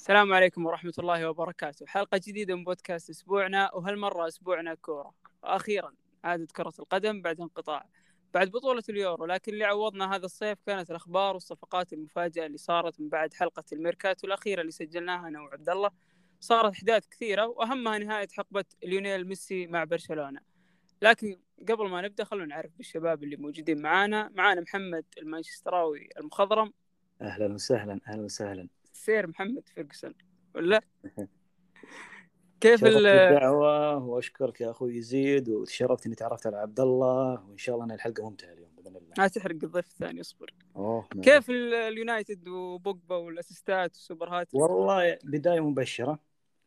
السلام عليكم ورحمة الله وبركاته. حلقة جديدة من بودكاست أسبوعنا وهالمرة أسبوعنا كورة. أخيرا عادت كرة القدم بعد انقطاع بعد بطولة اليورو لكن اللي عوضنا هذا الصيف كانت الأخبار والصفقات المفاجئة اللي صارت من بعد حلقة الميركاتو الأخيرة اللي سجلناها أنا وعبد الله صارت أحداث كثيرة وأهمها نهاية حقبة ليونيل ميسي مع برشلونة. لكن قبل ما نبدأ خلونا نعرف بالشباب اللي موجودين معانا. معانا محمد المانشستراوي المخضرم. أهلا وسهلا أهلا وسهلا. سير محمد فيرجسون ولا؟ كيف بالدعوة وأشكرك يا أخوي يزيد وتشرفت إني تعرفت على عبد الله وإن شاء الله أن الحلقة ممتعة اليوم بإذن الله. لا تحرق الضيف الثاني اصبر. أوه كيف ال- اليونايتد وبوجبا والأسيستات والسوبر هات والله بداية مبشرة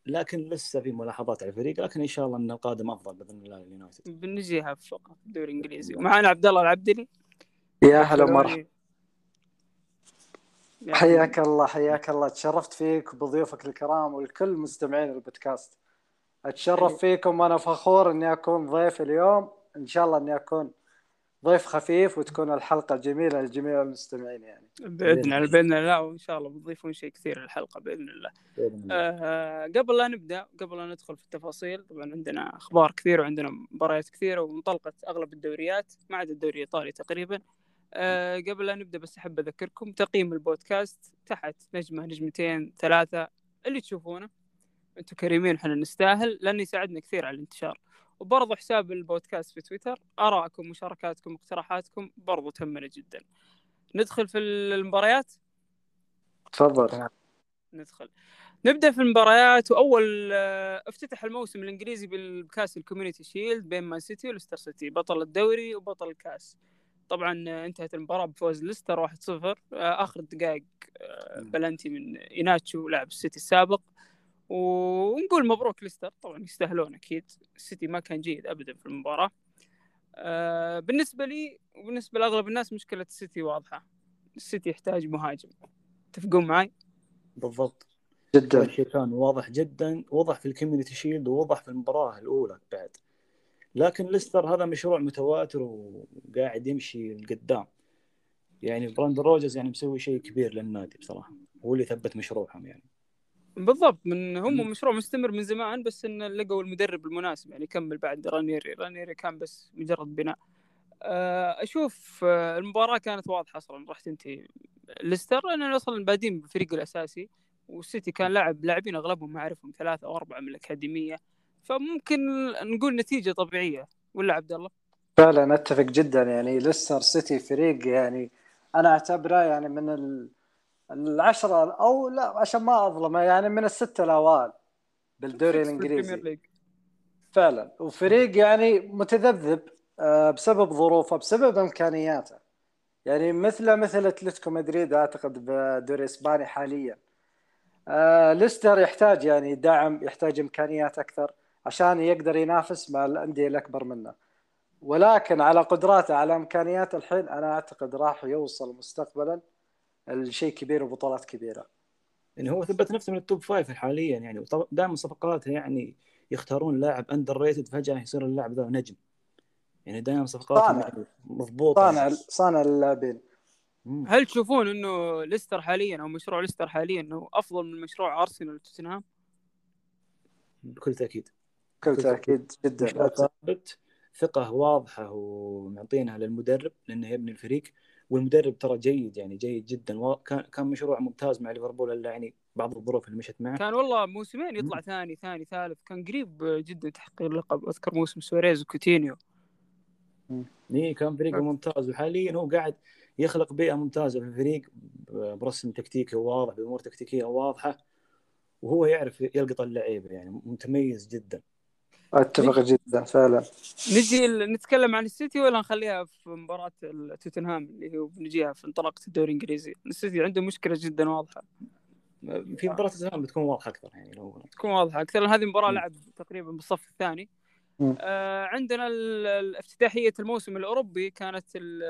لكن لسه في ملاحظات على الفريق لكن إن شاء الله أن القادم أفضل بإذن الله لليونايتد. بنجيها في فقط الدوري الانجليزي ومعنا عبد الله العبدلي. يا هلا ومرحبا. يا حياك الله حياك الله. تشرفت فيك وبضيوفك الكرام والكل مستمعين البودكاست. أتشرف فيكم وأنا فخور إني أكون ضيف اليوم. إن شاء الله إني أكون ضيف خفيف وتكون الحلقة جميلة لجميع المستمعين يعني. بإذن الله. بإذن الله. وإن شاء الله بتضيفون شيء كثير للحلقة بإذن الله. بإذن الله. آه قبل لا نبدأ قبل لا ندخل في التفاصيل طبعا عندنا أخبار كثيره وعندنا مباريات كثيرة وانطلقت أغلب الدوريات. ما عدا الدوري الإيطالي تقريبا. آه قبل لا نبدأ بس أحب أذكركم تقييم البودكاست تحت نجمة نجمتين ثلاثة اللي تشوفونه. أنتم كريمين وحنا نستاهل لأنه يساعدنا كثير على الانتشار. وبرضو حساب البودكاست في تويتر ارائكم مشاركاتكم اقتراحاتكم برضو تهمنا جدا. ندخل في المباريات؟ تفضل. ندخل. نبدأ في المباريات وأول آه، افتتح الموسم الإنجليزي بالكأس ال Community Shield بين مان سيتي وليستر سيتي. بطل الدوري وبطل الكأس. طبعا انتهت المباراة بفوز ليستر 1-0 آه، آخر الدقائق آه، بلنتي من إيناتشو لاعب السيتي السابق. ونقول مبروك ليستر طبعا يستاهلون أكيد. السيتي ما كان جيد ابدا في المباراة. آه، بالنسبة لي وبالنسبة لأغلب الناس مشكلة السيتي واضحة. السيتي يحتاج مهاجم. تتفقون معي بالضبط. جدا. كان واضح جدا وضح في ال Community Shield ووضح في المباراة الأولى بعد. لكن ليستر هذا مشروع متواتر وقاعد يمشي لقدام. يعني براندن رودجرز يعني مسوي شيء كبير للنادي بصراحة. هو اللي ثبت مشروعهم يعني. بالضبط من هم. مشروع مستمر من زمان بس إن لقوا المدرب المناسب. يعني كمل بعد رانيري. رانيري كان بس مجرد بناء. آه، أشوف آه، المباراة كانت واضحة أصلا راح تنتهي. ليستر لأن أصلا بادين بالفريق الأساسي والسيتي كان لاعب لاعبين أغلبهم ما أعرفهم ثلاثة أو أربعة من الأكاديمية. فممكن نقول نتيجة طبيعية ولا عبد الله؟ فعلا أتفق جدا. يعني ليستر سيتي فريق يعني أنا أعتبره يعني من ال- العشرة أو لا عشان ما أظلمه يعني من الستة الأوائل بالدوري الإنجليزي. فعلا. وفريق يعني متذبذب آه، بسبب ظروفه بسبب إمكانياته. يعني مثله مثل أتلتيكو مدريد أعتقد بالدوري الاسباني حاليا. آه، ليستر يحتاج يعني دعم يحتاج إمكانيات أكثر. عشان يقدر ينافس مع الأندية الأكبر منه ولكن على قدراته على امكانياته الحين أنا أعتقد راح يوصل مستقبلا لشيء كبير وبطولات كبيرة يعني هو ثبت نفسه من ال top five حاليا يعني دائما صفقاته يعني يختارون لاعب underrated فجأة يصير اللاعب ذا نجم يعني دائما صفقاتهم صانع. يعني مضبوطة صانع صانع اللاعبين. هل تشوفون إنه ليستر حاليا أو مشروع ليستر حاليا إنه أفضل من مشروع أرسنال وتوتنهام؟ بكل تأكيد بكل تأكيد جدا. ثابت. ثقة واضحة ومعطينها للمدرب لأنه يبني الفريق. والمدرب ترى جيد يعني جيد جدا. و- كان كان مشروع ممتاز مع ليفربول إلا يعني بعض الظروف اللي مشت معه. كان والله موسمين يطلع ثاني ثاني ثالث. كان قريب جدا تحقيق اللقب أذكر موسم سواريز وكوتينيو. إي كان فريق ممتاز. وحاليا هو قاعد يخلق بيئة ممتازة في الفريق برسم تكتيكي واضح بأمور تكتيكية واضحة وهو يعرف يلقط اللعيبة يعني متميز جدا. أتفق جدا فعلا. نجي نتكلم عن السيتي ولا نخليها في مباراة ال- توتنهام اللي هو بنجيها في انطلاقة الدوري الإنجليزي؟ السيتي عنده مشكلة جدا واضحة. في مباراة الزمان بتكون واضحة أكثر يعني لو تكون واضحة أكثر لأن هذه مباراة مم. لعب تقريبا بالصف الثاني. آه عندنا افتتاحية الموسم الأوروبي كانت ال-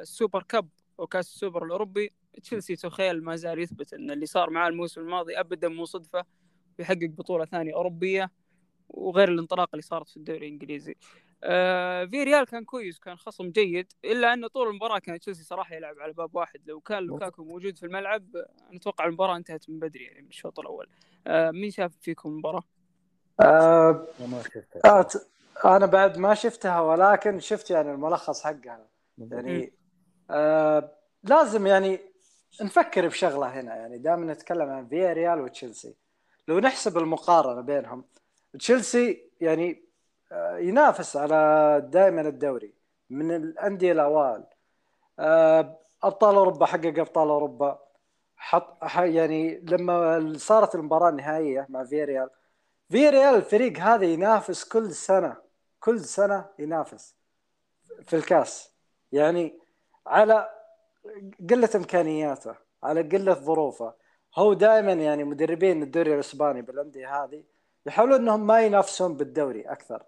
ال Super Cup أو كأس السوبر الأوروبي. تشيلسي توخيل ما زال يثبت إن اللي صار معاه الموسم الماضي ابدا مو صدفة بيحقق بطولة ثانية أوروبية. وغير الانطلاقة اللي صارت في الدوري الإنجليزي. آه فياريال كان كويس كان خصم جيد إلا أنه طول المباراة كان تشيلسي صراحة يلعب على باب واحد. لو كان لوكاكو موجود في الملعب أنا أتوقع المباراة انتهت من بدري يعني من الشوط الأول. آه مين شاف فيكم المباراة؟ آه ما شفتها. آه أنا بعد ما شفتها ولكن شفت يعني الملخص حقها. يعني آه لازم يعني نفكر بشغلة هنا. يعني دائما نتكلم عن فيا ريال وتشيلسي. لو نحسب المقارنة بينهم تشيلسي يعني آه ينافس على دائما الدوري من الأندية الأوائل. آه أبطال أوروبا حقق أبطال أوروبا. حط يعني لما صارت المباراة النهائية مع فيا ريال فيا ريال الفريق هذا ينافس كل سنة كل سنة ينافس في الكاس. يعني على قلة إمكانياته على قلة ظروفه. هو دائما يعني مدربين الدوري الإسباني بالأندية هذه يحاولون إنهم ما ينافسون بالدوري أكثر.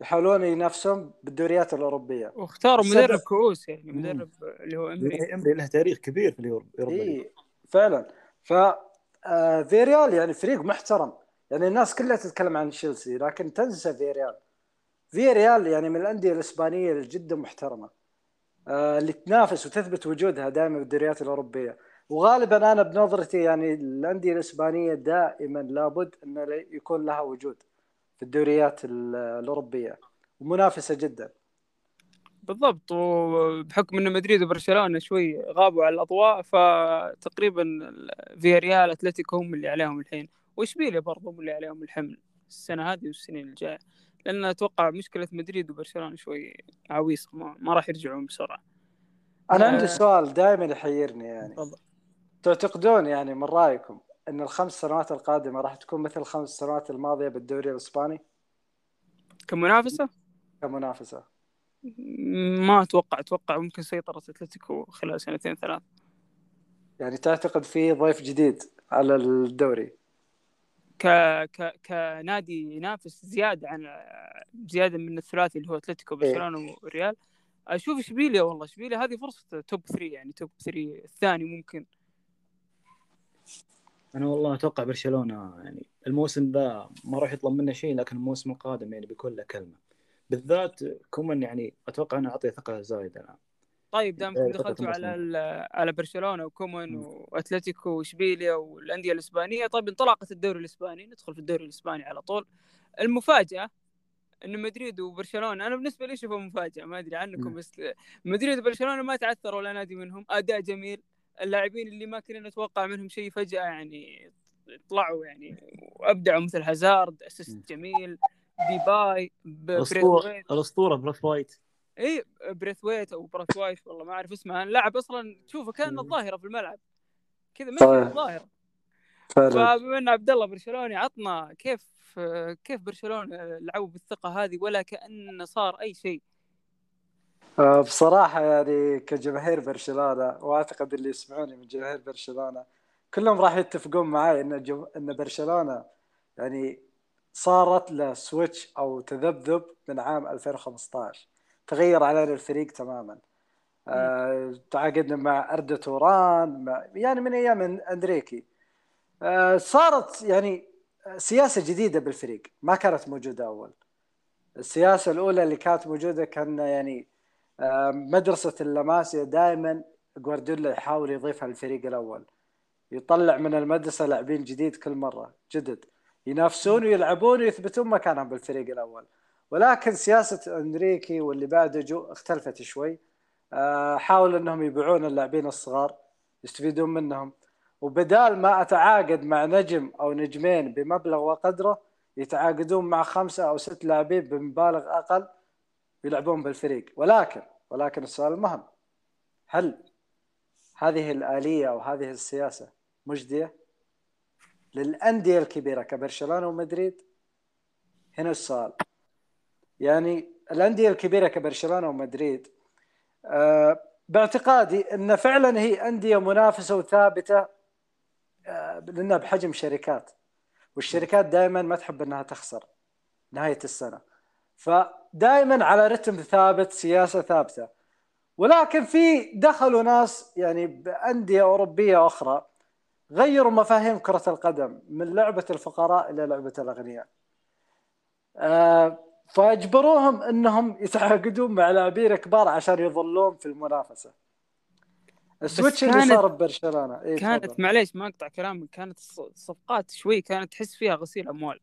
يحاولون ينافسون بالدوريات الأوروبية. واختاروا مدرب كؤوس يعني. مدرب اللي هو إيمري. إيمري له تاريخ كبير في اليوروبا إي فعلا. ف آه، فياريال يعني فريق محترم. يعني الناس كلها تتكلم عن تشيلسي لكن تنسى فياريال. فياريال يعني من الأندية الإسبانية اللي جدا محترمة. آه، اللي تنافس وتثبت وجودها دائما بالدوريات الأوروبية. وغالبا أنا بنظرتي يعني الأندية الإسبانية دائما لابد أن يكون لها وجود في الدوريات ال- الأوروبية ومنافسة جدا. بالضبط وبحكم إن مدريد وبرشلونة شوي غابوا على الأضواء فتقريبا فيا ريال أتلتيكو هم اللي عليهم الحين. وإشبيليا برضو هم اللي عليهم الحمل السنة هذه والسنين الجاية. لأن أتوقع مشكلة مدريد وبرشلونة شوي عويصة ما, ما راح يرجعون بسرعة. أنا آه. عندي سؤال دائما يحيرني يعني. تفضل. تعتقدون يعني من رأيكم إن الخمس سنوات القادمة راح تكون مثل الخمس سنوات الماضية بالدوري الإسباني؟ كمنافسة؟ كمنافسة؟ ما أتوقع أتوقع ممكن سيطره أتلتيكو خلال سنتين ثلاث. يعني تعتقد في ضيف جديد على الدوري؟ ك... ك... كنادي ينافس زيادة عن زيادة من الثلاثي اللي هو أتلتيكو برشلونة وريال. أشوف إشبيليا والله. إشبيليا هذه فرصة توب 3 يعني توب 3 الثاني ممكن. أنا والله أتوقع برشلونة يعني الموسم ذا ما راح يطلب منه شيء لكن الموسم القادم يعني بيكون له كلمة. بالذات كومان يعني أتوقع أنه أعطيه ثقة زايده الآن. طيب دامكم إيه، دخلتوا على على برشلونة وكومان مم. وأتلتيكو وإشبيليا والأندية الإسبانية طيب انطلاقه الدوري الإسباني ندخل في الدوري الإسباني على طول. المفاجأة إن مدريد وبرشلونة أنا بالنسبة لي اشوفها مفاجأة ما أدري عنكم. بس مدريد وبرشلونة ما تعثروا ولا نادي منهم أداء جميل. اللاعبين اللي ما كنا نتوقع منهم شيء فجأة يعني طلعوا يعني وأبدعوا مثل هازارد. assist جميل ديباي الاسطوره الأسطورة براثوايت. إي بريثويت أو براثوايت والله ما أعرف اسمه. لاعب أصلا تشوفه كان. الظاهرة في الملعب. كذا. في الظاهرة. فبما إن عبد الله برشلوني عطنا كيف كيف برشلونة لعبوا بالثقة هذه ولا كأن صار أي شيء. آه، بصراحة يعني كجماهير برشلونة وأعتقد اللي يسمعوني من جماهير برشلونة كلهم راح يتفقون معي إن جم... إن برشلونة يعني صارت له سويتش أو تذبذب من عام 2015 تغير علينا الفريق تماما. آه، تعاقدنا مع أردو توران مع يعني من أيام إندريكي. آه، صارت يعني سياسة جديدة بالفريق ما كانت موجودة أول. السياسة الأولى اللي كانت موجودة كان يعني مدرسة اللاماسيا دائما جوارديولا يحاول يضيفها للفريق الأول. يطلع من المدرسة لاعبين جديد كل مرة جدد. ينافسون ويلعبون ويثبتون مكانهم بالفريق الأول. ولكن سياسة أنريكي واللي بعده جو اختلفت شوي. آه، حاولوا إنهم يبيعون اللاعبين الصغار يستفيدون منهم. وبدال ما أتعاقد مع نجم أو نجمين بمبلغ وقدره يتعاقدون مع خمسة أو ست لاعبين بمبالغ أقل يلعبون بالفريق. ولكن ولكن السؤال المهم هل هذه الآلية أو هذه السياسة مجدية؟ للأندية الكبيرة كبرشلونة ومدريد؟ هنا السؤال. يعني الأندية الكبيرة كبرشلونة ومدريد آه، باعتقادي إن فعلا هي أندية منافسة وثابتة آه، لأنها بحجم شركات. والشركات دائما ما تحب إنها تخسر نهاية السنة. فدائما على رتم ثابت سياسة ثابتة. ولكن في دخلوا ناس يعني بأندية أوروبية أخرى غيروا مفاهيم كرة القدم من لعبة الفقراء إلى لعبة الأغنياء. آه، فأجبروهم إنهم يتعاقدون مع لاعبين كبار عشان يظلون في المنافسة. السويتش اللي صار ببرشلونة. إيه كانت. معليش ما أقطع كلامك. كانت الص- الصفقات شوي كانت تحس فيها غسيل أموال.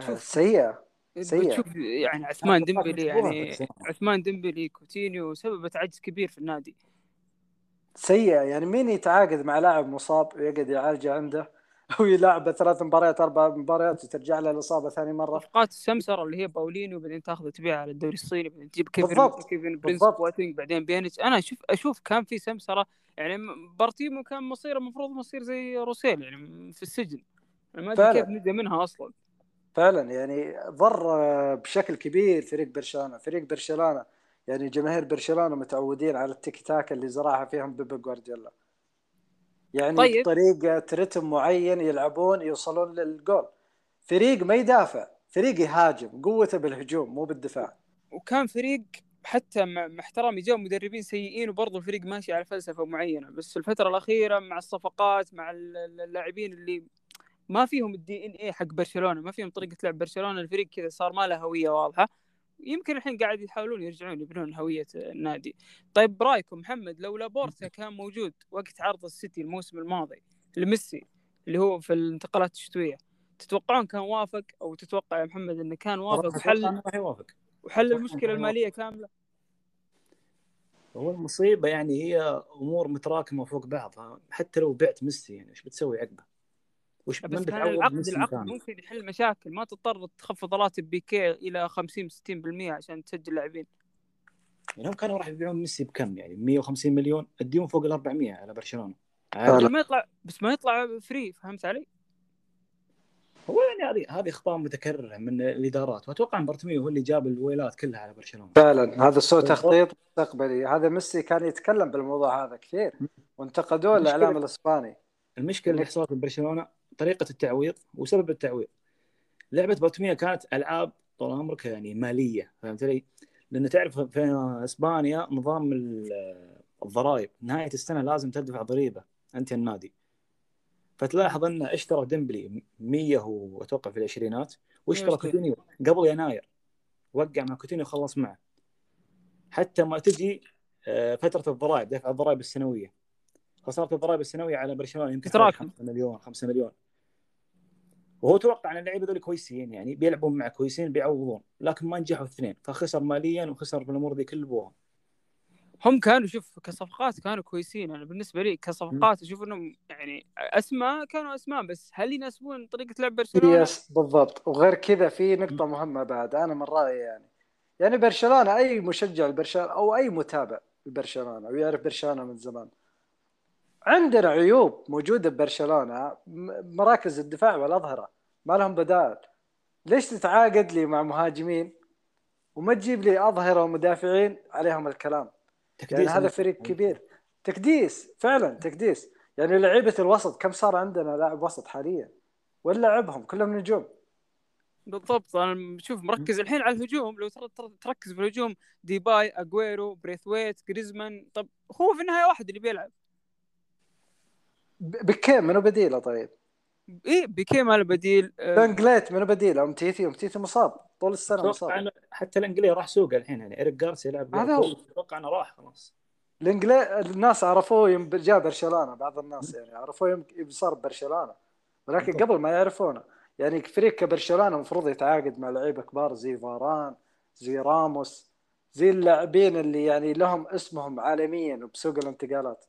آه، سيئة. سيئة. بتشوف يعني عثمان ديمبلي يعني. عثمان ديمبلي كوتينيو سببت عجز كبير في النادي سيئة يعني مين يتعاقد مع لاعب مصاب ويقعد يعالجه عنده ويلعبه ثلاث مباريات أربع مباريات وترجع له الإصابة ثاني مرة صفقات السمسرة اللي هي باولينيو بعدين تاخذه تبيعه على الدوري الصيني بعدين تجيب كيفن بالضبط. كيفن برنس. بواتينج بعدين بيانيتش أنا أشوف أشوف كان في سمسرة يعني بارتوميو كان مصيره المفروض مصير زي روسيل يعني في السجن أنا ما أدري. كيف نجا منها أصلا فعلا يعني ضر بشكل كبير فريق برشلونة. فريق برشلونة يعني جماهير برشلونة متعودين على التيكي تاكا اللي زرعها فيهم بيب جوارديولا. يعني طيب. بطريقة رتم معين يلعبون يوصلون للجول. فريق ما يدافع فريق يهاجم قوته بالهجوم مو بالدفاع. وكان فريق حتى مع احترامي جاء مدربين سيئين وبرضه الفريق ماشي على فلسفة معينة. بس الفترة الأخيرة مع الصفقات مع ال- ال- اللاعبين اللي ما فيهم ال DNA حق برشلونة ما فيهم طريقة لعب برشلونة الفريق كذا صار ما له هوية واضحة. يمكن الحين قاعد يحاولون يرجعون يبنون هوية النادي. طيب برأيكم محمد لو لابورتا كان موجود وقت عرض السيتي الموسم الماضي لميسي اللي هو في الانتقالات الشتوية تتوقعون كان وافق؟ أو تتوقع يا محمد إنه كان وافق وحل يوافق. وحل المشكلة المالية كاملة؟ هو المصيبة يعني هي أمور متراكمة فوق بعض. حتى لو بعت ميسي يعني إيش بتسوي عقبه؟ وش بس كان العقد العقد مكانه؟ ممكن يحل مشاكل؟ ما تضطر تخفض راتب بيكي إلى 50 60% عشان تسجل لاعبين. يعني هم كانوا راح يبيعون ميسي بكم؟ يعني 150 مليون أديهم فوق ال 400 على برشلونة. عادي. بس ما يطلع بس ما يطلع free فهمت علي؟ هو يعني هذه هذه أخطاء متكررة من الإدارات. وأتوقع إن بارتوميو هو اللي جاب الويلات كلها على برشلونة. فعلا. هذا سوء. تخطيط مستقبلي. هذا ميسي كان يتكلم بالموضوع هذا كثير. وانتقدوه الإعلام الإسباني. المشكلة اللي حصلت ببرشلونه طريقة التعويض وسبب التعويض لعبة بارتوميو كانت ألعاب طول عمرك يعني مالية فهمت علي؟ لأن تعرف في إسبانيا نظام ال- الضرائب نهاية السنة لازم تدفع ضريبة أنت النادي فتلاحظ انه اشترى ديمبلي 100 واتوقع في العشرينات واشترى 160. كوتينيو قبل يناير وقع مع كوتينيو وخلص معه حتى ما تجي آه، فترة الضرائب دفع الضرائب السنوية فصارت الضرائب السنوية على برشلونة يمكن. 5 مليون 5 مليون وهو توقع أن اللعيبة ذول كويسين يعني بيلعبون مع كويسين بيعوضون لكن ما نجحوا الاثنين. فخسر ماليا وخسر في الأمور ذي كل ابوها هم كانوا شوف كصفقات كانوا كويسين. أنا بالنسبة لي كصفقات أشوف إنهم يعني أسماء كانوا أسماء بس هل يناسبون طريقة لعب برشلونة؟ يس بالضبط. وغير كذا في نقطة مهمة بعد أنا من رأيي يعني. يعني برشلونة أي مشجع لبرشلونة أو أي متابع لبرشلونة ويعرف برشلونة من زمان. عندنا عيوب موجودة ببرشلونة م- مراكز الدفاع والأظهرة ما لهم بدائل. ليش تتعاقد لي مع مهاجمين وما تجيب لي أظهرة ومدافعين عليهم الكلام؟ يعني هذا فريق كبير. تكديس فعلا تكديس. يعني لعيبة الوسط كم صار عندنا لاعب وسط حاليا؟ ولا لعبهم كلهم نجوم. بالضبط. أنا شوف مركز الحين على الهجوم. لو تر- تر- تركز في الهجوم ديباي اجويرو بريثويت جريزمان. طب هو في النهاية واحد اللي بيلعب. بكيم منو بديله طيب؟ إيه بيكي ما له بديل آه، بنجليت منو بديله؟ امتيتي امتيتي مصاب طول السنة أتوقع مصاب انه حتى الإنجليزي راح سوقه الحين يعني إيريك جارسيا يلعب هذا هو. أتوقع أنه راح خلاص الانجلي الناس عرفوه يوم جاء برشلونة بعض الناس يعني عرفوه يوم صار برشلونة ولكن بالضبط. قبل ما يعرفونه يعني فريق كبرشلونة المفروض يتعاقد مع لعيبة كبار زي فاران زي راموس زي اللاعبين اللي يعني لهم اسمهم عالميا بسوق الانتقالات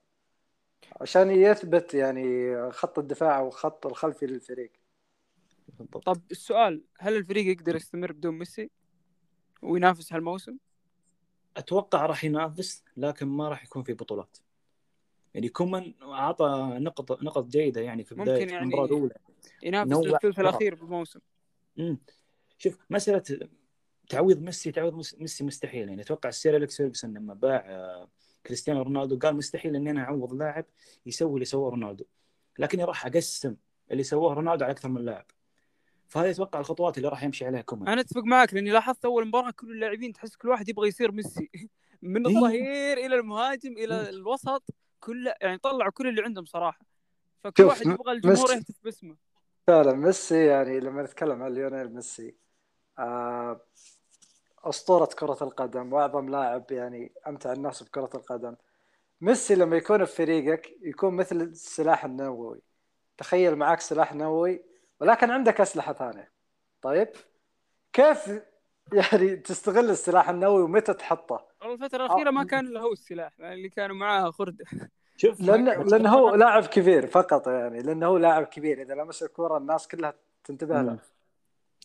عشان يثبت يعني خط الدفاع وخط الخلفي للفريق. بالضبط. طب السؤال هل الفريق يقدر يستمر بدون ميسي وينافس هالموسم؟ أتوقع راح ينافس لكن ما راح يكون في بطولات. يعني كومان أعطى نقط نقط جيدة يعني في ممكن بدايه يعني المباراة الأولى. ينافس كرة. الأخير بالموسم امم شوف مسألة تعويض ميسي تعويض ميسي مستحيل. يعني أتوقع السير أليكس فيرجسون لما باع آه، كريستيانو رونالدو قال مستحيل إني أنا أعوض لاعب يسوي اللي سواه رونالدو لكني راح أقسم اللي سواه رونالدو على أكثر من لاعب. فهذه أتوقع الخطوات اللي راح يمشي عليها كومان. أنا أتفق معك لأني لاحظت أول مباراة كل اللاعبين تحس كل واحد يبغى يصير ميسي. من إيه. الظهير إلى المهاجم إلى إيه. الوسط كل يعني طلعوا كل اللي عندهم صراحة. فكل واحد يبغى الجمهور يهتف باسمه. فعلا ميسي يعني لما نتكلم عن ليونيل ميسي آه، أسطورة كرة القدم وأعظم لاعب يعني أمتع الناس بكرة القدم. ميسي لما يكون في فريقك يكون مثل السلاح النووي. تخيل معك سلاح نووي ولكن عندك أسلحة ثانية. طيب كيف يعني تستغل السلاح النووي ومتى تحطه؟ الفترة الأخيرة ما كان له هو السلاح اللي كانوا معاه خردة شوف ما- لأنه هو لاعب كبير فقط يعني لأنه هو لاعب كبير. إذا لمس الكرة الناس كلها تنتبه له.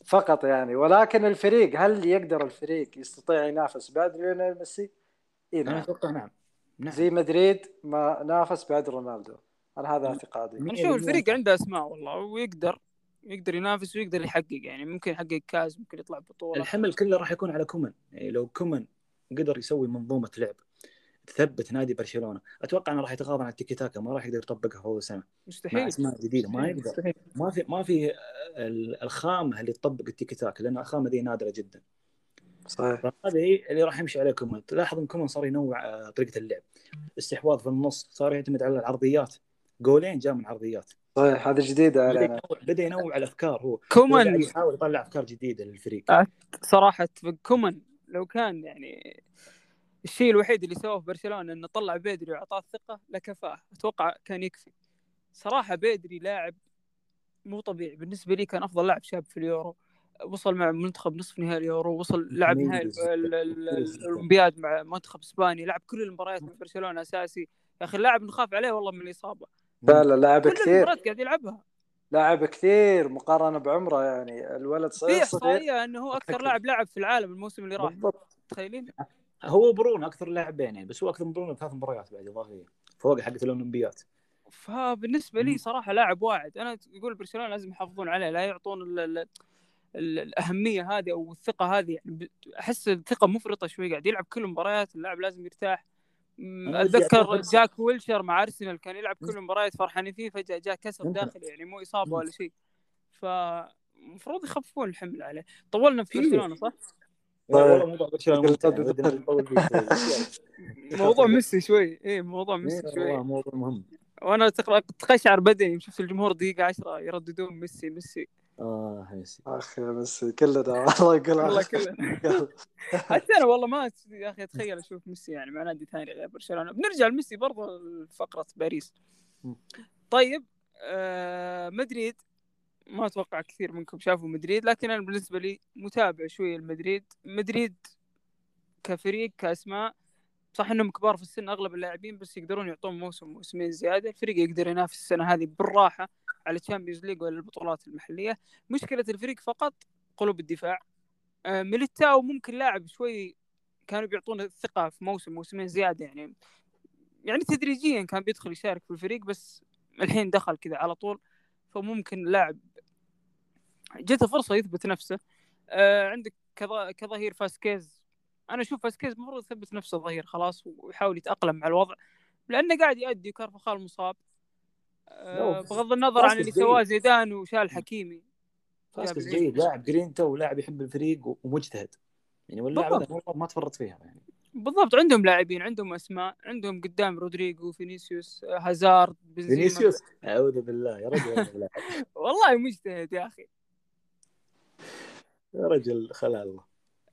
فقط يعني. ولكن الفريق هل يقدر الفريق يستطيع ينافس بعد ليونيل ميسي؟ اي أنا نعم. أتوقع نعم. نعم. زي مدريد ما نافس بعد رونالدو. أنا هذا اعتقادي. أنا أشوف بالمية. الفريق عنده أسماء والله ويقدر يقدر ينافس ويقدر يحقق يعني. ممكن يحقق كاس ممكن يطلع بطولة. الحمل كله راح يكون على كومان. يعني لو كومان قدر يسوي منظومة لعب تثبت نادي برشلونة. أتوقع إنه راح يتغاضى عن التيكي تاكا ما راح يقدر يطبقها في اول سنه مع مستحيل أسماء جديدة. ما يقدر. مستحيل. ما في ما في ال- الخامة اللي تطبق التيكي تاكا لأن الخامة ذي نادرة جدا. صحيح. فهذه هي اللي راح يمشي عليه كومان تلاحظ إن كومان صار ينوع آه، طريقة اللعب. استحواذ في النص صار يعتمد على العرضيات. جولين جاء من عرضيات صحيح هذا جديدة بدأ علينا ينوع بدأ ينوع الأفكار هو. كومان. يحاول يطلع أفكار جديدة للفريق. صراحة كومان لو كان يعني الشيء الوحيد اللي سواه في برشلونة إنه طلع بيدري وأعطاه الثقة لكفاه أتوقع كان يكفي. صراحة بيدري لاعب مو طبيعي. بالنسبة لي كان أفضل لاعب شاب في اليورو. وصل مع منتخب نصف نهائي اليورو. وصل لعب نهائي. الأولمبياد مع منتخب اسباني لعب كل المباريات مع برشلونة أساسي. يا أخي اللاعب نخاف عليه والله من الإصابة. فعلا لاعب كل كثير. المباريات قاعد يلعبها. لاعب كثير مقارنة بعمره يعني. الولد في صغير صغير احصائية إنه هو أكثر. لاعب لعب في العالم الموسم اللي راح. بالضبط. تخيلين؟ هو برونو أكثر لاعبين يعني بس هو أكثر من برونو بثلاث مباريات بعد اضافيه فوق حقه الاولمبيات فبالنسبة لي. صراحة لاعب واعد أنا يقول برشلونة لازم يحافظون عليه لا يعطون ال ال ال الأهمية هذه أو الثقة هذه يعني أحس الثقة مفرطة شوي قاعد يلعب كل المباريات اللاعب لازم يرتاح أتذكر. جاك ويلشر مع أرسنال كان يلعب كل المباريات فرحانين فيه فجأة جاء كسر. داخلي يعني مو إصابة. ولا شيء فالمفروض يخففون الحمل عليه طولنا في إيه. برشلونة صح؟ والله موضوع ميسي شوي. إيه موضوع ميسي شوي. والله موضوع مهم. وأنا تقشعر بدني. شفت الجمهور دقيقة 10 يرددون ميسي ميسي. آه ميسي اخ يا ميسي كلنا والله يقول والله كلنا حتى أنا والله ما يا أخي أتخيل أشوف ميسي يعني مع نادي ثاني غير برشلونة. بنرجع لميسي برضه لفقره باريس. طيب آه مدريد ما أتوقع كثير منكم شافوا مدريد لكن أنا بالنسبة لي متابع شوية لمدريد مدريد كفريق كأسماء صح إنهم كبار في السن أغلب اللاعبين بس يقدرون يعطون موسم موسمين زيادة. الفريق يقدر ينافس السنة هذه بالراحة على ال Champions League ولا البطولات المحلية. مشكلة الفريق فقط قلوب الدفاع. آه، ميليتاو ممكن لاعب شوي كانوا بيعطونه الثقة في موسم موسمين زيادة يعني يعني تدريجيا كان بيدخل يشارك في الفريق بس الحين دخل كذا على طول. فممكن لاعب جته فرصه يثبت نفسه. آه عندك كظ- كظهير فاسكيز. أنا أشوف فاسكيز المفروض يثبت نفسه ظهير خلاص ويحاول يتأقلم مع الوضع لأنه قاعد يؤدي كارفخال مصاب. آه بغض النظر عن اللي فاسكيز سواه. زيدان وشال حكيمي. فاسكس جاب جيد لاعب جرينتا ولاعب يحب الفريق ومجتهد. يعني واللاعب ما تفرط فيها يعني. بالضبط. عندهم لاعبين عندهم أسماء عندهم قدام رودريجو فينيسيوس هازارد بنزيما. فينيسيوس أعوذ بالله يا رجل, والله مجتهد يا أخي. يا رجل خلا الله.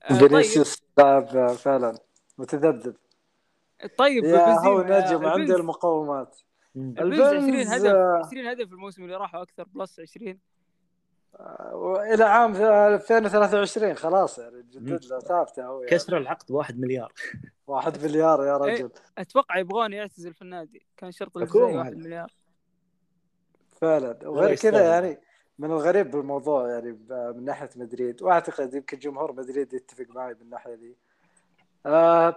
آه، طيب. فينيسيوس لاعب فعلا متذبذب. طيب يا هو نجم عنده المقومات. البنز 20 البنز هدف آه، 20 هدف الموسم اللي راح وأكثر plus 20 والى عام 2023 خلاص يعني جدد له ثابتة هو يعني. كسر العقد واحد مليار. واحد مليار يا إيه. رجل أتوقع يبغون يعتزل في النادي. كان شرط واحد. مليار. فعلا. وغير. كذا يعني من الغريب بالموضوع يعني من ناحية مدريد وأعتقد يمكن جمهور مدريد يتفق معي بالناحيه دي آه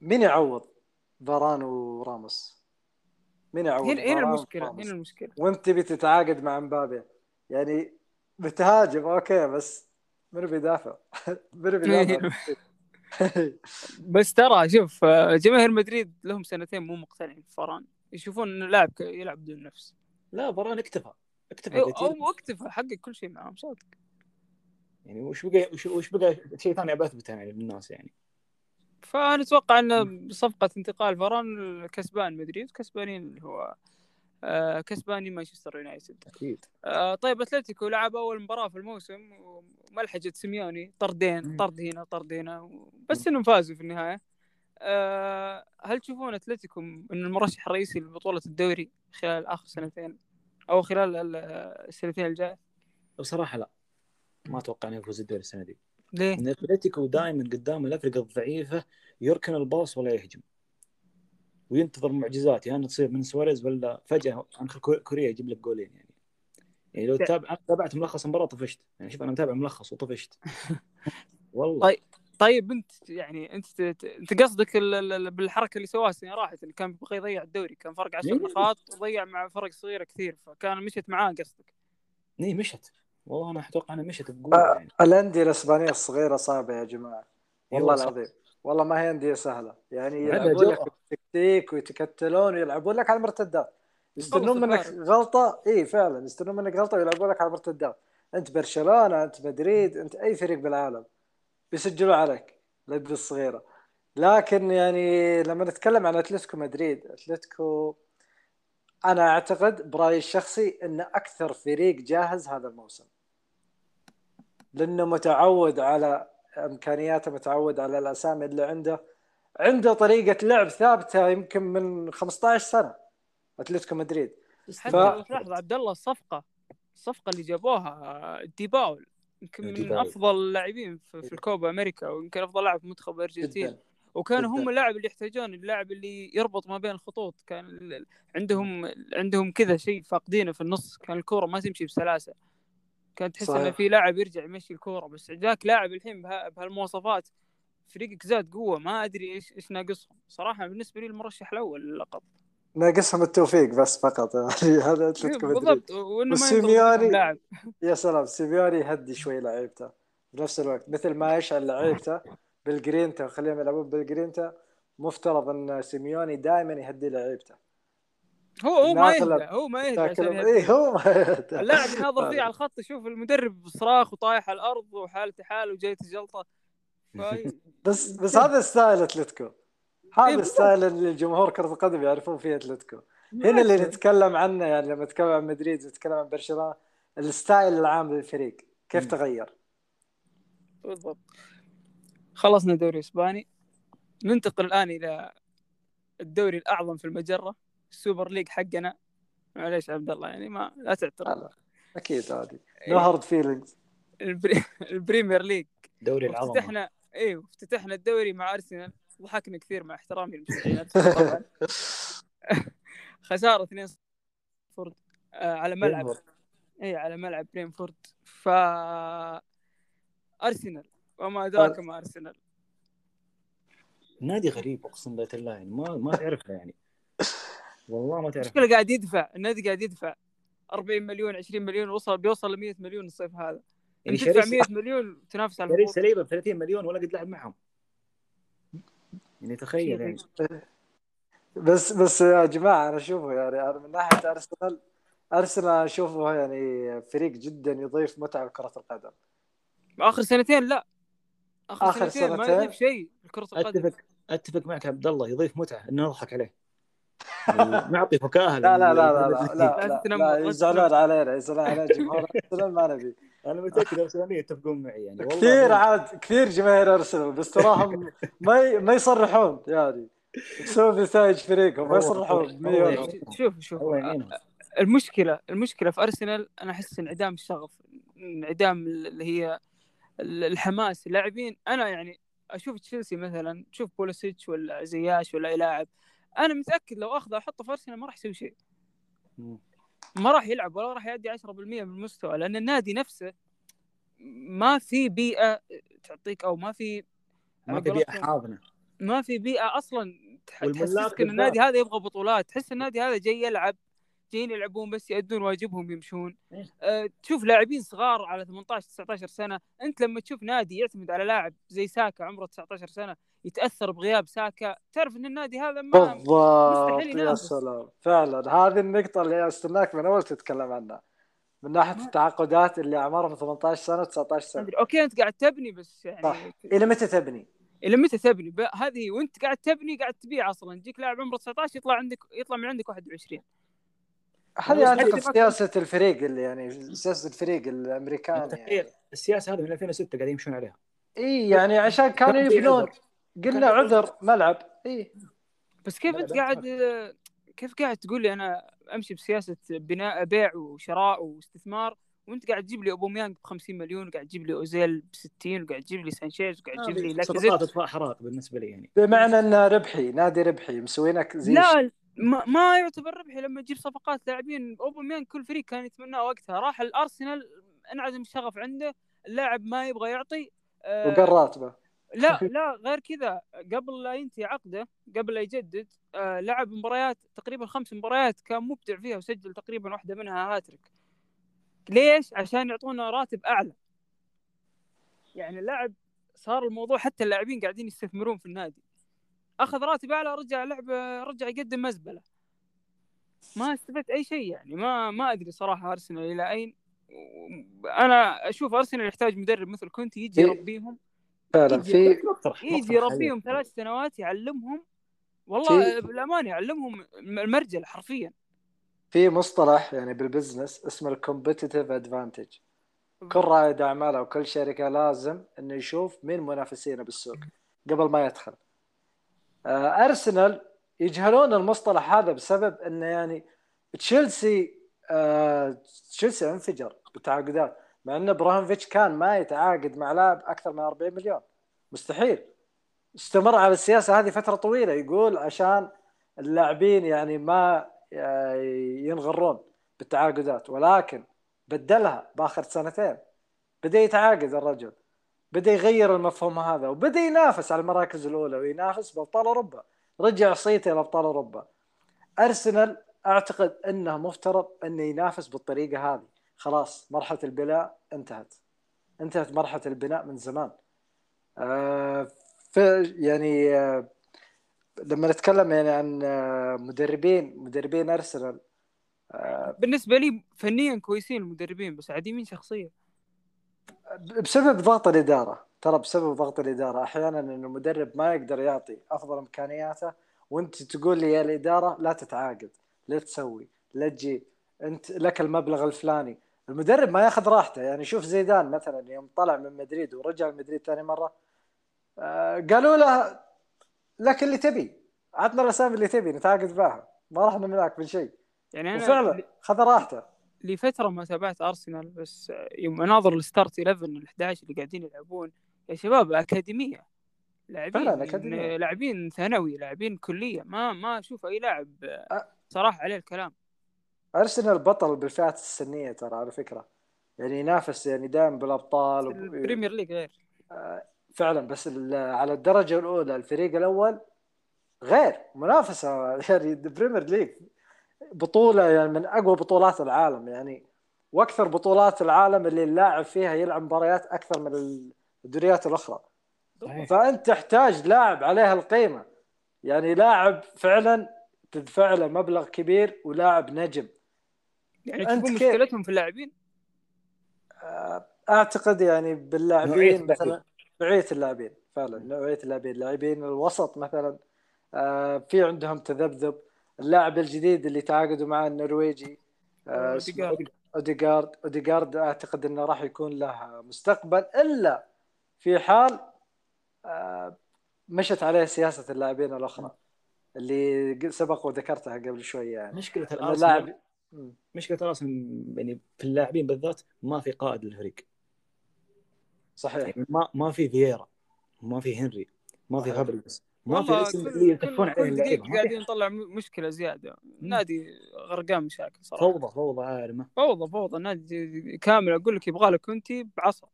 مين يعوض فاران وراموس؟ مين يعوض هنا هنا المشكلة؟ هنا المشكلة وانت تبي تتعاقد مع مبابي يعني بتهاجم أوكي بس منو بيدافع؟ منو بيدافع؟ بس ترى شوف آه، جماهير مدريد لهم سنتين مو مقتنعين بفاران يشوفون إنه لاعب يلعب بدون نفس لا فران اكتفى كثير أو اكتفى حقق كل شيء معاهم صادق. يعني وش بقى وش, وش بقى شيء ثاني ابى أثبته يعني للناس يعني؟ فأنا أتوقع ان بصفقه انتقال فاران كسبان مدريد كسبانين اللي هو آه، كسباني مانشستر يونايتد. أكيد. آه، طيب أتلتيكو لعب أول مباراة في الموسم وملحقه سيميوني. طردين. طرد هنا طرد هنا. بس إنهم فازوا في النهاية. آه، هل تشوفون أتلتيكو انه المرشح الرئيسي لبطولة الدوري خلال آخر سنتين؟ أو خلال ال- السنتين الجاية. بصراحة لا. ما أتوقع إنه يفوز الدوري السنة دي. ليه؟ إن أتلتيكو دائما قدام الافرقه الضعيفة يركن الباص ولا يهجم. وينتظر معجزات يعني تصير من سواريز ولا فجأة انخل كو- كوريا يجيب لك جولين يعني. يعني لو تابع أنا تابعت ملخص المباراه طفشت يعني شوف أنا متابع ملخص وطفشت. والله. طيب. طيب أنت يعني أنت أنت قصدك ال- ال- ال- بالحركة اللي سواها السنة راحت اللي كان بيبغى يضيع الدوري كان فرق 10 إيه. نقاط وضيع مع فرق صغيرة كثير فكان مشت معاه قصدك. اي مشت. والله أنا أتوقع إنها مشت بقوة يعني. الأندية الإسبانية الصغيرة صعبة يا جماعة. والله. العظيم. والله ما هي أندية سهلة. يعني يلعبون. لك تكتيك ويتكتلون ويلعبون لك على المرتدات. يستنون منك. غلطة. اي فعلا يستنون منك غلطة ويلعبون لك على المرتدات. أنت برشلونة أنت مدريد أنت أي فريق بالعالم. بيسجلوا عليك الانديه الصغيرة. لكن يعني لما نتكلم عن أتلتيكو مدريد أتلتيكو أنا أعتقد برأيي الشخصي انه أكثر فريق جاهز هذا الموسم. لأنه متعود على إمكانياته متعود على الأسامي اللي عنده. عنده طريقة لعب ثابتة يمكن من 15 سنة أتلتيكو مدريد. حتى ف- تلاحظ عبد الله الصفقة الصفقة اللي جابوها ديباول. يمكن من ديباول. أفضل اللاعبين في, في الكوبا أمريكا ويمكن أفضل لاعب في منتخب الارجنتين جدا. وكانوا هم جداً. اللاعب اللي يحتاجون اللاعب اللي يربط ما بين الخطوط. كان عندهم عندهم كذا شيء فاقدينه في النص. كان الكورة ما تمشي بسلاسة. كان تحس إنه. في لاعب يرجع يمشي الكورة. بس جاك لاعب الحين بها- بهالمواصفات فريقك زاد قوة. ما أدري إيش إيش ناقصهم. صراحة بالنسبة لي المرشح الأول للقب. ناقصهم التوفيق بس فقط. هذا اتلتيكو مدريد بالضبط. وإنه لاعب يا سلام. سيميوني يهدي شوي لعيبته. بنفس الوقت مثل ما يشعل لعيبته بالجرينتا وخليهم يلعبون بالجرينتا مفترض إن سيميوني دائما يهدي لعيبته. هو هو ما يهدى هو ما يهدى عشان. اي هو ما يهدى. اللاعب يناظر فيه على الخط يشوف المدرب صراخ وطايح على الأرض وحالته حال وجايته جلطه بس بس هذا style أتلتيكو. هذا إيه، بالضبط. ال style اللي جمهور كرة القدم يعرفون فيه أتلتيكو. هنا اللي نتكلم عنه يعني لما نتكلم عن مدريد ونتكلم عن برشلونة ال style العام للفريق كيف مم. تغير؟ بالضبط. خلصنا دوري اسباني ننتقل الآن إلى الدوري الأعظم في المجرة ال Super League حقنا. معليش عبد الله يعني ما لا تعترض. لا، أكيد إيه. no hard feelings ال Pre... ال Premier League. دوري العظمه افتتحنا أيوه افتتحنا الدوري مع أرسنال. ضحكنا كثير مع احترامي ارسنال طبعا. خسارة 2 فورد آه على ملعب. اي على ملعب برينفورد. ف أرسنال وما ادراك ما أرسنال. نادي غريب أقسم بالله يعني ما ما تعرفه يعني. والله ما تعرف المشكلة قاعد يدفع النادي قاعد يدفع 40 مليون 20 مليون وصل بيوصل ل 100 مليون الصيف هذا. يعني تدفع شريف 100 مليون تنافس على شريف سليبة ب 30 مليون ولا قد لعب معهم. يعني تخيل يعني. بس بس يا جماعة أنا أشوفه يعني أنا من ناحية أرسنال أرسنال أشوفه يعني فريق جدا يضيف متعة لكرة القدم. آخر سنتين لا. آخر, آخر سنتين, ما سنتين؟ يضيف شيء لكرة القدم. أتفق أتفق معك عبد الله يضيف متعة إنه نضحك عليه. نعطي فكاهة لا لا لا لا لا لا لا, لا, تتنمر، لا لا يزعلون تتنمر. علينا يزعلون علينا جمهور أرسنال ما نبي. أنا متأكد ارسناليه يتفقون معي يعني والله كثير عاد كثير جماهير أرسنال بس تراهم ما ي- ما يصرحون يعني. يسوون نتائج فريقهم ما يصرحون. شوف شوف. المشكلة المشكلة في أرسنال أنا أحس انعدام الشغف انعدام اللي هي الحماس اللاعبين. أنا يعني أشوف تشيلسي مثلا شوف بوليسيتش ولا زياش ولا أي لاعب أنا متأكد لو أخذه أحطه في أرسنال ما راح يسوي شيء. ما راح يلعب ولا راح يؤدي 10% من المستوى لأن النادي نفسه ما في بيئة تعطيك أو ما في ما في بيئة حاضنة ما في بيئة أصلا تحسسك إن. النادي هذا يبغى بطولات تحس النادي هذا جاي يلعب جايين يلعبون بس يأدون واجبهم يمشون إيه. أه تشوف لاعبين صغار على 18 19 سنة أنت لما تشوف نادي يعتمد على لاعب زي ساكا عمره 19 سنة يتأثر بغياب ساكا تعرف إن النادي هذا ما بالضبط يا. سلام فعلا هذه النقطة اللي استناك من أول تتكلم عنها من ناحية التعاقدات اللي أعمارهم 18 سنة 19 سنة أدري. okay أنت قاعد تبني بس يعني صح. إلى متى تبني؟ إلى متى تبني ب- هذه وأنت قاعد تبني قاعد تبيع أصلا يجيك لاعب عمره 19 يطلع عندك يطلع من عندك 21 هذه أعتقد سياسة الفريق اللي يعني سياسة الفريق الأمريكاني تخيل يعني. السياسة هذه من 2006 قاعدين يمشون عليها. إي يعني عشان كانوا يبنون. قلنا عذر. ملعب. إي. بس كيف أنت قاعد كيف قاعد تقول لي أنا أمشي بسياسة بناء بيع وشراء واستثمار وأنت قاعد تجيب لي اوباميانج ب 50 مليون وقاعد تجيب لي أوزيل ب 60 وقاعد تجيب لي سانشيز وقاعد تجيب لي صفقات إطفاء حرايق بالنسبة لي يعني. بمعنى إنه ربحي نادي ربحي مسوينك زي لا ما, ما يعتبر ربحي لما تجيب صفقات لاعبين. أوباميانج كل فريق كان يتمناه وقتها. راح الأرسنال انعدم الشغف عنده. اللاعب ما يبغى يعطي. آه، وقال راتبه. لا لا غير كذا. قبل لا ينتهي عقده قبل لا يجدد آه لعب مباريات تقريبا خمس مباريات كان مبدع فيها وسجل تقريبا واحدة منها هاتريك. ليش؟ عشان يعطونا راتب أعلى. يعني اللاعب صار الموضوع حتى اللاعبين قاعدين يستثمرون في النادي. أخذ راتب أعلى رجع لعب رجع يقدم مزبلة. ما استفدت أي شيء يعني ما ما أدري صراحة أرسنال إلى أين. أنا أشوف أرسنال يحتاج مدرب مثل كونتي يجي إيه. يربيهم. فعلا. يجي- في يجي يربيهم. ثلاث سنوات يعلمهم. والله بالامانه يعلمهم المرجل حرفيا. في مصطلح يعني بال business اسمه ال competitive advantage كل رائد اعمال أو كل شركة لازم إنه يشوف مين منافسينه بالسوق قبل ما يدخل. أرسنال يجهلون المصطلح هذا بسبب إنه يعني تشيلسي آه، تشيلسي انفجر بالتعاقدات مع إن إبراهيموفيتش كان ما يتعاقد مع لاعب أكثر من 40 مليون. مستحيل. استمر على السياسة هذه فترة طويلة يقول عشان اللاعبين يعني ما آه، ينغرون بالتعاقدات ولكن بدلها بآخر سنتين. بدأ يتعاقد الرجل. بدأ يغير المفهوم هذا وبدأ ينافس على المراكز الأولى وينافس بأبطال أوروبا. رجع صيته لابطال أوروبا. أرسنال أعتقد أنه مفترض أنه ينافس بالطريقة هذه. خلاص مرحلة البناء انتهت. انتهت مرحلة البناء من زمان. آه يعني آه لما نتكلم يعني عن آه مدربين مدربين أرسنال آه بالنسبة لي فنيا كويسين المدربين بس عديمين شخصيه بسبب ضغط الإدارة. ترى بسبب ضغط الإدارة. أحيانا ان المدرب ما يقدر يعطي أفضل إمكانياته وأنت تقول لي يا الإدارة لا تتعاقد لا تسوي لا تجي. أنت لك المبلغ الفلاني. المدرب ما يأخذ راحته. يعني شوف زيدان مثلا يوم طلع من مدريد ورجع مدريد ثاني مرة آه قالوا له لك اللي تبي. عطنا الأسامي اللي تبي نتعاقد معها ما راح نمنعك من شيء. يعني أنا وفعلا خذ راحته. لفترة ما تابعت أرسنال بس يوم اناظر الستارت 11 ال 11 اللي قاعدين يلعبون يا شباب أكاديمية. لاعبين. لاعبين ثانوي لاعبين كلية ما ما أشوف أي لاعب صراحة عليه الكلام. أرسنال بطل بالفئات السنية ترى على فكرة. يعني ينافس يعني دائما بالأبطال وب- ال Premier League غير. فعلا بس على الدرجة الأولى الفريق الأول غير منافسة يعني ال Premier League. بطولة يعني من أقوى بطولات العالم يعني وأكثر بطولات العالم اللي اللاعب فيها يلعب مباريات أكثر من الدوريات الأخرى صحيح. فأنت تحتاج لاعب عليها القيمة يعني لاعب فعلا تدفع له مبلغ كبير ولاعب نجم يعني أنت تشوفون كيف؟ مشكلتهم في اللاعبين أعتقد يعني باللاعبين اللاعبين. مثلا نوعية اللاعبين فعلا نوعية اللاعبين لاعبين الوسط مثلا آه، في عندهم تذبذب اللاعب الجديد اللي تعاقدوا معه النرويجي آه،. اوديجارد اوديجارد أعتقد إنه راح يكون له مستقبل إلا في حال آه، مشت عليه سياسة اللاعبين الأخرى اللي سبق وذكرتها قبل شوية يعني مشكلة الارسنال. مشكلة الأرسنال يعني في اللاعبين بالذات ما في قائد للفريق صحيح يعني ما ما في فييرا ما في هنري ما في صحيح. ما في اسم اللي يلتفون عليه اللعيبه قاعدين نطلع م- مشكلة زيادة. نادي غرقان مشاكل صراحة. فوضى فوضى عارمه. فوضى فوضى. نادي كامل أقول لك يبغى له كنتي بعصا.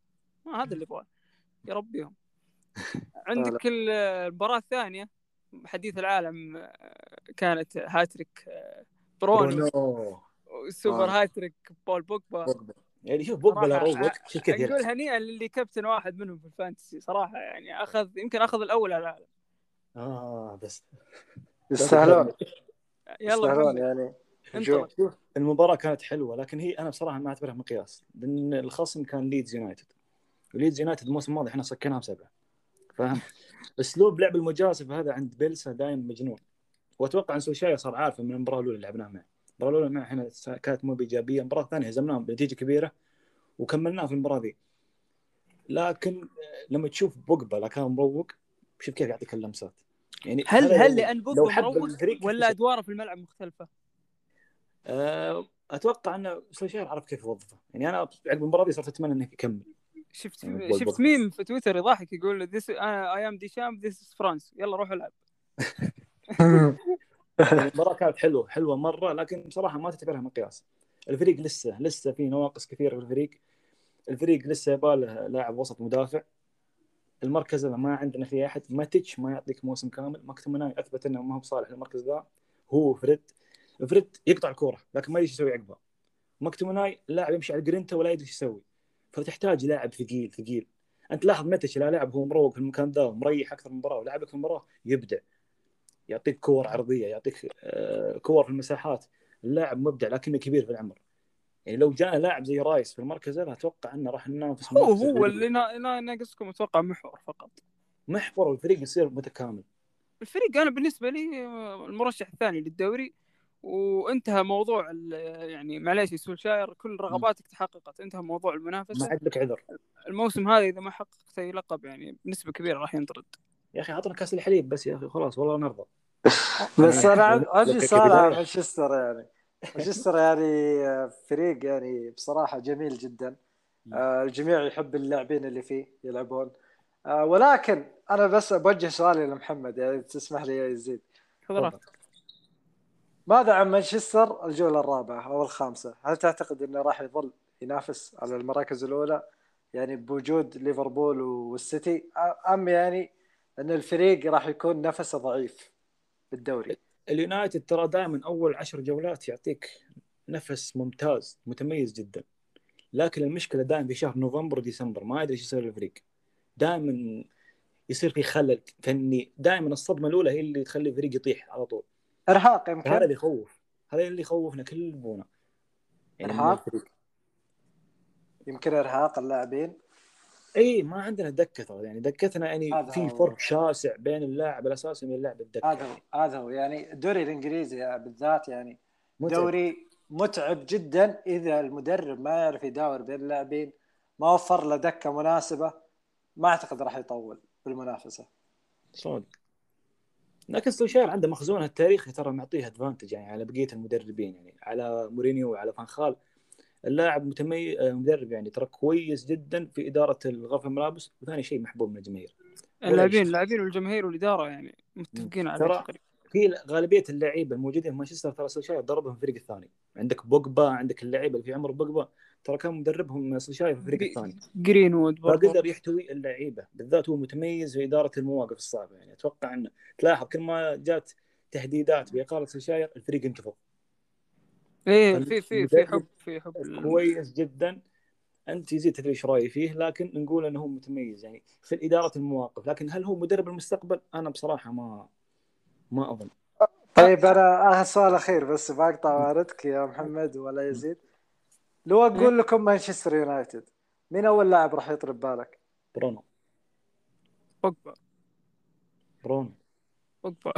ما هذا اللي يبغاه. يربيهم عندك ال- المباراة الثانية. حديث العالم آه، كانت هاتريك آه، برونو. وسوبر آه. هاتريك بول بوجبا. يعني شوف بوجبا لا روج شوف كيف نقول يرقص. هنيئا للي كابتن واحد منهم في ال Fantasy. صراحة يعني اخذ يمكن أخذ الأول على العالم. آه بس. يستاهلون يلا يعني. شوف المباراة كانت حلوة لكن هي أنا بصراحة ما أعتبرها مقياس لأن الخصم كان ليدز يونايتد. وليدز يونايتد الموسم الماضي إحنا صكيناها بسبعة فاهم؟ أسلوب لعب المجازف هذا عند بيلسا دايم مجنون. وأتوقع إن سولشاير صار عارف من المباراة الأولى اللي لعبناها معه. المباراة الأولى معنا إحنا كانت مو بإيجابية. المباراة الثانية هزمناهم بنتيجة كبيرة وكملناها في المباراة ذي. لكن لما تشوف بوجبا لا كان مروق شوف كيف يعطيك اللمسات يعني هل هل لأن بوجبا مروق ولا أدواره في الملعب مختلفة؟ أه أتوقع ان سولشاير عرف كيف يوظفه يعني أنا عقب المباراة دي صرت أتمنى إنه يكمل. شفت يعني شفت ميم في تويتر يضحك يقول this I am Deschamps this France يلا روح العب. المباراة كانت حلوة حلوة مرة لكن بصراحة ما تعتبرها مقياس. الفريق لسه لسه في نواقص كثيرة في الفريق. الفريق لسه يباله لاعب وسط مدافع. المركز هذا ما عندنا فيه أحد ماتيتش ما يعطيك موسم كامل. ماكتومناي أثبت إنه ما هو صالح للمركز ذا. هو فريد فريد يقطع الكورة لكن ما يدري يسوي عقبها ماكتومناي لاعب يمشي على الجرينتا ولا يدري إيش يسوي. فتحتاج لاعب ثقيل ثقيل. أنت لاحظ ماتيتش لا لاعب هو مروق في المكان ذا مريح أكثر من مباراة ولعبك في المباراة يبدع. يعطيك كور عرضية يعطيك آه، كور في المساحات. اللاعب مبدع لكنه كبير في العمر. يعني لو جانا لاعب زي رايس في المركز هذا أتوقع أنه راح ننافس هو هو اللي ناقصكم أتوقع محور فقط. محور الفريق يصير متكامل. الفريق أنا بالنسبة لي المرشح الثاني للدوري وانتهى موضوع يعني معليش سولشاير كل رغباتك تحققت انتهى موضوع المنافسة. ما عاد لك عذر. الموسم هذا إذا ما حققت أي لقب يعني بنسبة كبيرة راح ينطرد. يا أخي اعطنا كأس الحليب بس يا أخي خلاص والله نرضى. بس أنا عندي سؤال عن مانشستر يعني. مانشستر يعني فريق يعني بصراحة جميل جدا. آه، الجميع يحب اللاعبين اللي فيه يلعبون. آه، ولكن أنا بس بوجه سؤالي لمحمد يعني تسمح لي يا يزيد. ماذا عن مانشستر الجولة الرابعة أو الخامسة؟ هل تعتقد إنه راح يظل ينافس على المراكز الأولى؟ يعني بوجود ليفربول والسيتي أم يعني إن الفريق راح يكون نفسه ضعيف بالدوري؟ اليونايتد ترى دائما أول عشر جولات يعطيك نفس ممتاز متميز جدا. لكن المشكلة دائما في شهر نوفمبر وديسمبر ما أدري إيش يصير للفريق دائما يصير في خلل فني. دائما الصدمة الأولى هي اللي تخلي الفريق يطيح على طول. إرهاق يمكن؟ هذا اللي يخوف. هذا اللي يخوفنا كلنا. يعني إرهاق؟ يمكن إرهاق اللاعبين؟ إي ما عندنا دكة ترى. يعني دكتنا يعني في فرق شاسع بين اللاعب الأساسي من اللاعب الدكة. هذا هو هذا هو. يعني الدوري الإنجليزي بالذات يعني متعب. دوري متعب جدا إذا المدرب ما يعرف يداور بين اللاعبين ما وفر له دكة مناسبة ما أعتقد راح يطول بالمنافسة. صادق لكن سولشاير عنده مخزونه التاريخي ترى معطيه advantage يعني على بقية المدربين يعني على مورينيو وعلى فانخال اللاعب متميز آه، مدرب يعني ترى كويس جدا في إدارة غرف الملابس. وثاني شيء محبوب من الجماهير. اللاعبين اللاعبين والجماهير والإدارة يعني متفقين على ترى في غالبية اللعيبه الموجودين في مانشستر ترى سولشاير دربهم في الفريق الثاني. عندك بوجبا عندك اللعيبة اللي في عمر بوجبا ترى كان مدربهم سولشاير في الفريق الثاني. جرين وود فقدر يحتوي اللعيبة بالذات هو متميز في إدارة المواقف الصعبة. يعني أتوقع إنه تلاحظ كل ما جات تهديدات بإقالة سولشاير الفريق انتفض. إيه في في في حب في حب كويس جدا. أنت يزيد تدري إيش رأيي فيه لكن نقول إنه هو متميز يعني في اداره المواقف. لكن هل هو مدرب المستقبل؟ أنا بصراحة ما ما أظن. طيب أنا اخر سؤال أخير بس بقطع واردك يا محمد ولا يزيد. لو أقول لكم مانشستر يونايتد مين أول لاعب راح يطرب بالك؟ برونو. بوجبا برونو. بوجبا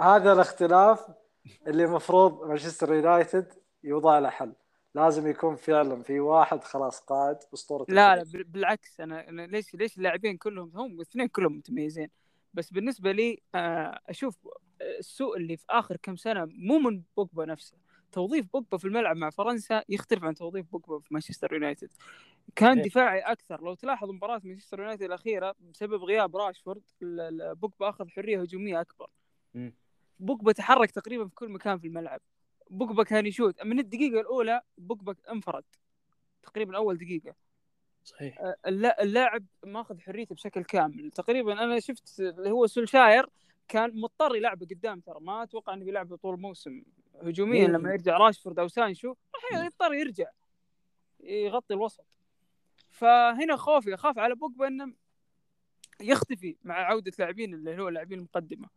هذا الاختلاف اللي المفروض مانشستر يونايتد يوضع له حل. لازم يكون فعلا في واحد خلاص قائد أسطورة لا لا بالعكس أنا, أنا ليش ليش اللاعبين كلهم هم الاثنين كلهم متميزين. بس بالنسبة لي آه، أشوف السوء اللي في آخر كم سنة مو من بوجبا نفسه. توظيف بوجبا في الملعب مع فرنسا يختلف عن توظيف بوجبا في مانشستر يونايتد. كان إيه. دفاعي أكثر. لو تلاحظ مباراة مانشستر يونايتد الأخيرة بسبب غياب راشفورد بوجبا أخذ حرية هجومية أكبر. بوجبا تحرك تقريبا في كل مكان في الملعب. بوجبا كان يشوت من الدقيقة الأولى بوجبا انفرد. تقريبا أول دقيقة. صحيح. آه، اللاعب ماخذ حريته بشكل كامل. تقريبا أنا شفت اللي هو سولشاير كان مضطر يلعبه قدام ترى. ما أتوقع إنه بيلعبه طول الموسم هجوميا لما يرجع راشفورد أو سانشو راح يضطر يرجع. يغطي الوسط. فهنا خوفي أخاف على بوجبا انه يختفي مع عودة لاعبين اللي هو لاعبين المقدمه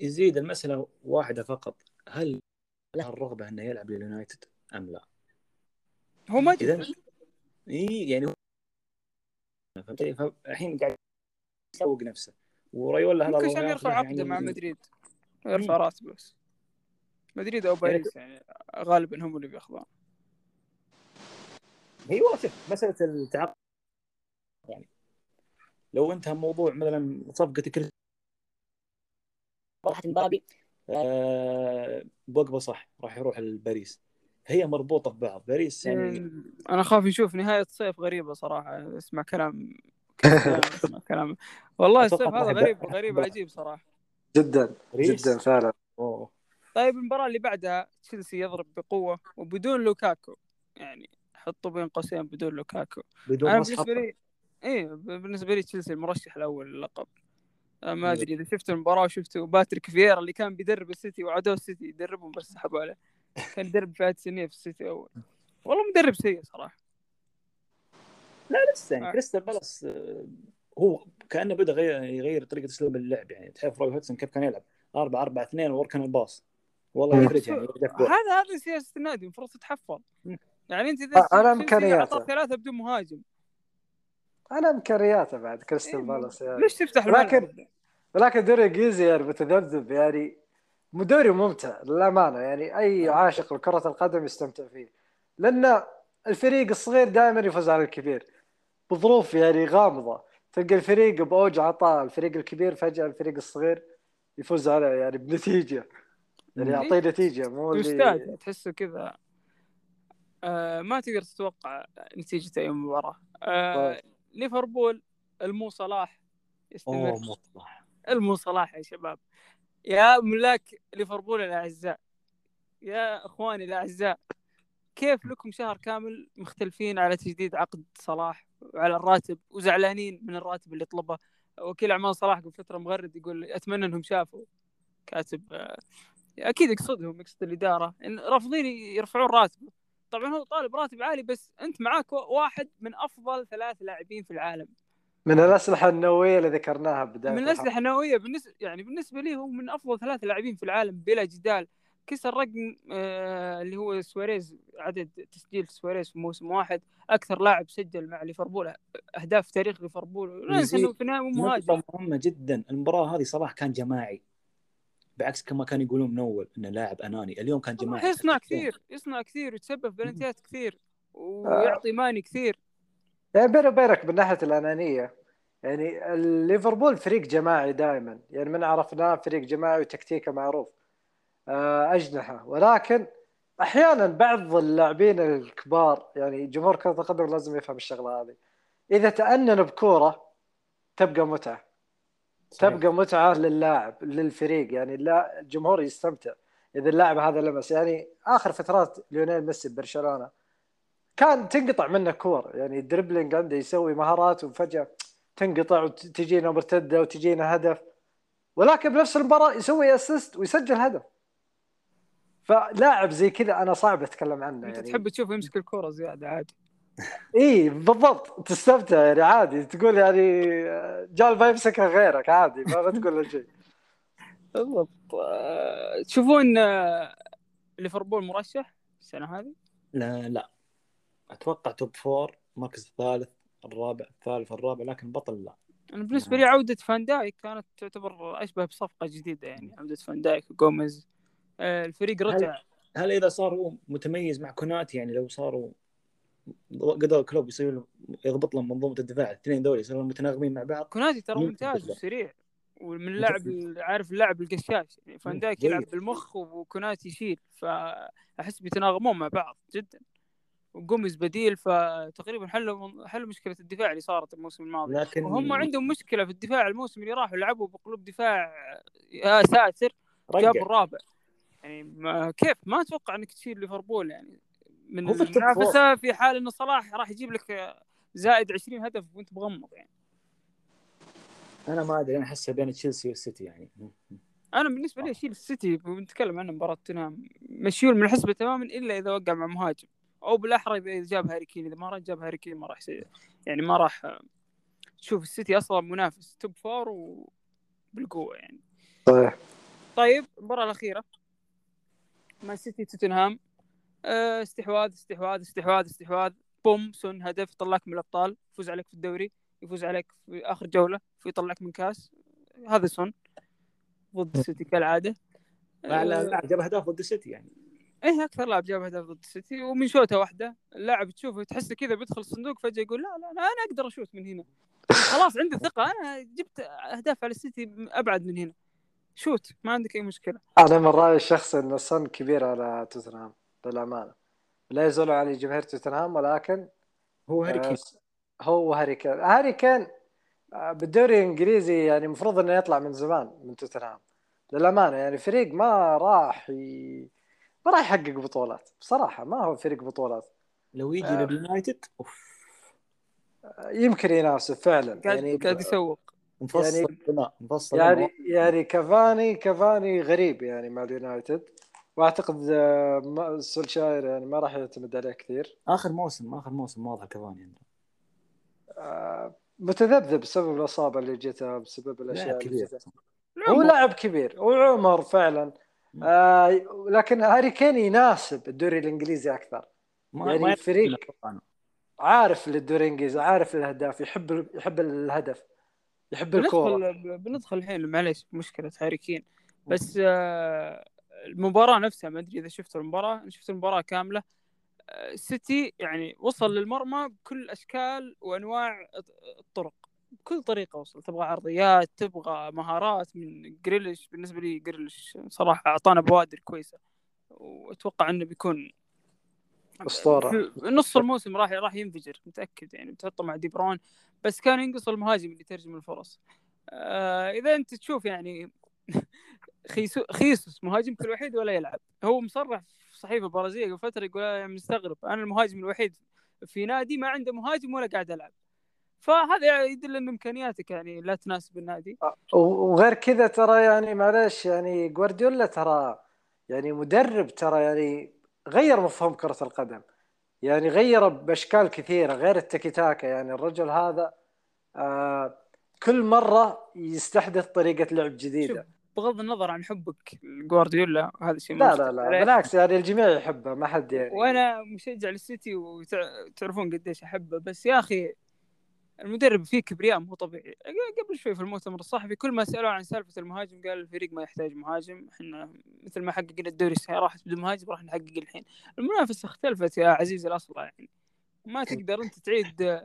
يزيد المسألة واحدة فقط. هل له الرغبة أنه يلعب لليونايتد أم لا؟ هو ما اذا إي يعني هو فالحين قاعد يسوق نفسه. وريولا هذا ممكن عشان يرفع عقده يعني مع مدريد. يرفع راتبه بس. مدريد أو باريس يعني غالبا هم اللي بياخذون. أيوه شوف مسألة التعاقد. يعني لو انتهى الموضوع مثلا صفقة كل راحت مبابي. بوجبا صح راح يروح لباريس هي مربوطة ببعض. باريس يعني أنا خاف نشوف نهاية صيف غريبة صراحة. اسمع كلام اسمع كلام. والله الصيف هذا غريب غريب عجيب صراحة. جدا جدا فعلا. أوه. طيب المباراة اللي بعدها تشيلسي يضرب بقوة وبدون لوكاكو. يعني حطوا بين قوسين بدون لوكاكو. بدون أنا بالنسبة. لي إيه بالنسبة لي تشيلسي المرشح الأول للقب ما إيه. أدري إذا شفت المباراة وشفتوا باتريك فييرا اللي كان بيدرب السيتي وعدوه السيتي يدربهم بس سحبوا عليه كان يدرب فئة سنية في السيتي أول والله مدرب سيء صراحة لا لسه يعني آه. كريستال بالاس آه، هو كأنه بدأ يغير يغير طريقة أسلوب اللعب يعني تعرف روي هودسون كيف كان يلعب 4 4 2 وركن الباص والله مم. يفرج يعني. هذا هذا سياسة النادي المفروض تتحفظ. يعني أنت إذا آه، تشيلسي إمكانياته. اعطى ثلاثة بدون مهاجم على امكانياته بعد كريستال إيه، بالاس يعني. ليش تفتح لكن-؟ ولكن دوري إنجليزي يعني متذبذب يعني. دوري ممتع للأمانة يعني. أي عاشق لكرة القدم يستمتع فيه. لأن الفريق الصغير دائما يفوز على الكبير. بظروف يعني غامضة. تلقى الفريق بأوج عطاء الفريق الكبير فجأة الفريق الصغير يفوز عليه يعني بنتيجة. يعني. يعطيه نتيجة مو تحسه كذا. آه ما تقدر تتوقع نتيجة أي مباراة. آه طيب. ليفربول المو صلاح يستمر. مصلح المو صلاح يا شباب. يا ملاك ليفربول الأعزاء. يا إخواني الأعزاء كيف لكم شهر كامل مختلفين على تجديد عقد صلاح وعلى الراتب وزعلانين من الراتب اللي طلبه؟ وكيل أعمال صلاح قبل فترة مغرد يقول أتمنى أنهم شافوا كاتب آه، أكيد يقصدهم يقصد الإدارة إن رافضين يرفعون راتبه. طبعا هو طالب راتب عالي بس أنت معاك واحد من أفضل ثلاث لاعبين في العالم. من الأسلحة النووية اللي ذكرناها بداية من الأسلحة النووية بالنسبة يعني بالنسبة لي هو من أفضل ثلاث لاعبين في العالم بلا جدال. كسر رقم آه اللي هو سواريز عدد تسجيل سواريز في موسم واحد. أكثر لاعب سجل مع ليفربول أهداف في تاريخ ليفربول. لا ننسى إنه في النهاية مو مهاجم. نقطة مهمة جدا المباراة هذه صلاح كان جماعي. بعكس كما كانوا يقولون من أول إنه لاعب أناني. اليوم كان جماعي يصنع كثير يصنع كثير ويتسبب بلنتيات كثير ويعطي ماني كثير. يعني بيني وبينك من ناحية الأنانية يعني ليفربول فريق جماعي دائما يعني من عرفناه فريق جماعي وتكتيكه معروف آه، أجنحة. ولكن أحيانا بعض اللاعبين الكبار يعني جمهور كرة القدم لازم يفهم الشغلة هذه. إذا تأنن بكورة تبقى متعة. تبقى متعة للاعب للفريق. يعني لا الجمهور يستمتع إذا اللاعب هذا لمس. يعني آخر فترات ليونيل ميسي ببرشلونة كان تنقطع منه كور. يعني ال dribbling عنده يسوي مهارات وفجأة تنقطع وتجينا مرتدة وتجينا هدف ولكن بنفس المباراة يسوي assist ويسجل هدف. فلاعب زي كذا أنا صعب أتكلم عنه. أنت يعني تحب تشوف يمسك الكره زيادة عادي. إي بالضبط. تستمتع يعني عادي. تقول يعني جال ما يمسكها غيرك عادي ما بتقول له شيء. بالضبط. تشوفون آه، ليفربول مرشح السنة هذه؟ لا لا. أتوقع top four مركز الثالث الرابع الثالث الرابع لكن بطل لا. أنا بالنسبة لي عودة فان دايك كانت تعتبر أشبه بصفقة جديدة يعني. عودة فان دايك وجوميز آه، الفريق رجع هل إذا صار هو متميز مع كوناتي يعني لو صاروا قدر كلوب يصير يضبط لهم منظومة الدفاع الاثنين دول يصيرون متناغمين مع بعض. كوناتي ترى ممتاز. وسريع ومن اللاعب ال- عارف اللاعب القشاش. يعني فان دايك. يلعب بالمخ وكوناتي يشيل فأحس بيتناغمون مع بعض جدا. وجوميز بديل فتقريبا حلوا حلوا مشكلة الدفاع اللي صارت الموسم الماضي. لكن وهم عندهم مشكلة في الدفاع الموسم اللي راحوا لعبوا بقلوب دفاع يا ساتر جابوا الرابع. يعني ما كيف؟ ما أتوقع إنك تشيل ليفربول يعني. من هو في المنافسه في حال إنه صلاح راح يجيب لك زائد 20 هدف وأنت مغمض يعني. أنا ما أدري أنا أحسها بين تشيلسي والسيتي يعني. أنا بالنسبة لي اشيل السيتي بنتكلم عنه مباراة توتنهام. مشيول من الحسبه تماما إلا إذا وقع مع مهاجم. أو بالاحرى إذا جاب هاري كين. إذا ما راح جاب هاري كين ما راح يصير. يعني ما راح شوف السيتي أصلا منافس top four وبالقوة يعني. صحيح. طيب المباراة الأخيرة. مان سيتي توتنهام. استحواذ استحواذ استحواذ استحواذ. بوم سون هدف يطلعك من الأبطال. يفوز عليك في الدوري يفوز عليك في آخر جولة ويطلعك من كاس. هذا سون ضد السيتي كالعادة. آه، لاعب جاب اهداف ضد السيتي يعني. إيه أكثر لاعب جاب اهداف ضد السيتي ومن شوته واحدة اللاعب تشوفه تحسه كذا بيدخل الصندوق فجأة يقول لا لا أنا أنا أقدر أشوت من هنا. خلاص عندي ثقة أنا جبت أهداف على السيتي أبعد من هنا. شوت ما عندك أي مشكلة. أنا من رأيي الشخصي إن صن كبير على توتنهام. للأمانة. لا يزعل علي جماهير توتنهام ولكن هو هاري كين. آه، هو هاري كين. هاري كين آه، بالدوري الإنجليزي يعني المفروض إنه يطلع من زمان من توتنهام. للأمانة يعني فريق ما راح ي... ما راح يحقق بطولات. بصراحة ما هو فريق بطولات. لو يجي آه. لليونايتد أوف. يمكن ينافسه فعلا. قاعد يعني قاعد يسوق. مفصل يعني- مفصل يعني يعني كافاني كافاني غريب يعني مع اليونايتد. واعتقد آه، ما- سولشاير يعني ما راح يعتمد عليه كثير. آخر موسم آخر موسم واضح كفاني عنده آه، متذبذب بسبب الإصابة اللي جته بسبب الأشياء لاعب كبير. هو لاعب كبير وعمر فعلا. آه لكن هاري كين يناسب الدوري الإنجليزي أكثر. ما يعني ما فريق-. عارف للدوري الإنجليزي عارف الأهداف يحب يحب الهدف يحب الكورة. بندخل بندخل الحين معليش مشكلة هاري كين. بس آه، المباراة نفسها ما أدري إذا شفت المباراة أنا شفت المباراة كاملة. السيتي يعني وصل للمرمى بكل أشكال وأنواع الطرق بكل طريقة وصل. تبغى عرضيات تبغى مهارات من جريليش. بالنسبة لي جريليش صراحة أعطانا بوادر كويسة وأتوقع إنه بيكون أسطورة. نص الموسم راح راح ينفجر متأكد يعني بتحطه مع دي برون بس كان ينقص المهاجم اللي يترجم الفرص. آه إذا أنت تشوف يعني خيسو خيسوس مهاجمك الوحيد ولا يلعب. هو مصرح في صحيفة برازيلية قبل فترة يقول أنا مستغرب أنا المهاجم الوحيد في نادي ما عنده مهاجم ولا قاعد ألعب. فهذا يدل إن إمكانياتك يعني لا تناسب النادي. وغير كذا ترى يعني معلش يعني جوارديولا ترى يعني مدرب ترى يعني غير مفهوم كرة القدم. يعني غير بأشكال كثيرة غير التيكي تاكا يعني الرجل هذا آه كل مرة يستحدث طريقة لعب جديدة. بغض النظر عن حبك لجوارديولا هذا شيء لا لا لا. بالعكس يعني الجميع يحبه ما حد يعني وأنا مشجع للسيتي وتعرفون قديش أحبه. بس يا أخي المدرب فيه كبرياء مو طبيعي. قبل شوي في المؤتمر الصحفي كل ما سالوه عن سالفة المهاجم قال الفريق ما يحتاج مهاجم إحنا مثل ما حققنا الدوري السنة راحت بدون مهاجم راح نحقق الحين. المنافسة اختلفت يا عزيزي الأصل يعني. ما تقدر أنت تعيد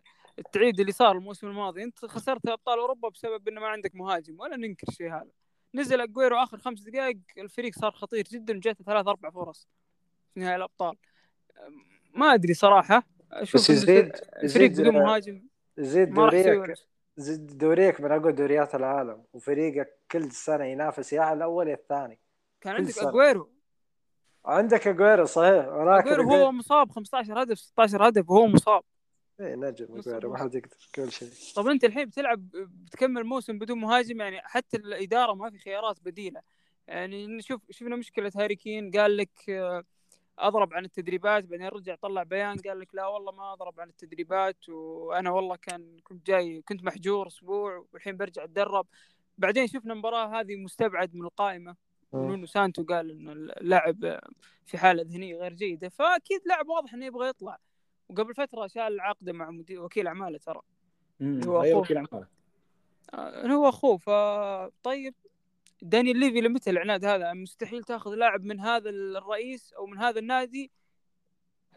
تعيد اللي صار الموسم الماضي. أنت خسرت أبطال أوروبا بسبب انه ما عندك مهاجم ولا ننكر الشيء هذا. نزل أجويرو آخر خمس دقائق الفريق صار خطير جدا وجاته ثلاث أربع فرص في نهائي الأبطال. ما أدري صراحة. أشوف بس إن يزيد الفريق بدون مهاجم زيد دوريك زيد دوريك من أقوى دوريات العالم وفريقك كل سنة ينافس يا على الأول يا الثاني. كان عندك. أجويرو. عندك أجويرو صحيح أجويرو هو مصاب 15 هدف 16 هدف وهو مصاب. إيه نجم اجويرو ما. حد يقدر كل شيء. طب أنت الحين بتلعب بتكمل موسم بدون مهاجم يعني حتى الإدارة ما في خيارات بديلة. يعني نشوف شفنا مشكلة هاري كين قال لك آه، أضرب عن التدريبات بعدين رجع طلع بيان قال لك لا والله ما أضرب عن التدريبات وأنا والله كان كنت جاي كنت محجور أسبوع والحين برجع أتدرب. بعدين شفنا المباراة هذه مستبعد من القائمة. ونونو سانتو قال إن اللاعب في حالة ذهنية غير جيدة فأكيد لاعب واضح إنه يبغى يطلع. وقبل فترة شال عقده مع مدير وكيل أعماله ترى. هو أخوه. وكيل أعماله. آه، هو أخوه. فطيب دانيال ليفي لمتى العناد هذا؟ مستحيل تاخذ لاعب من هذا الرئيس أو من هذا النادي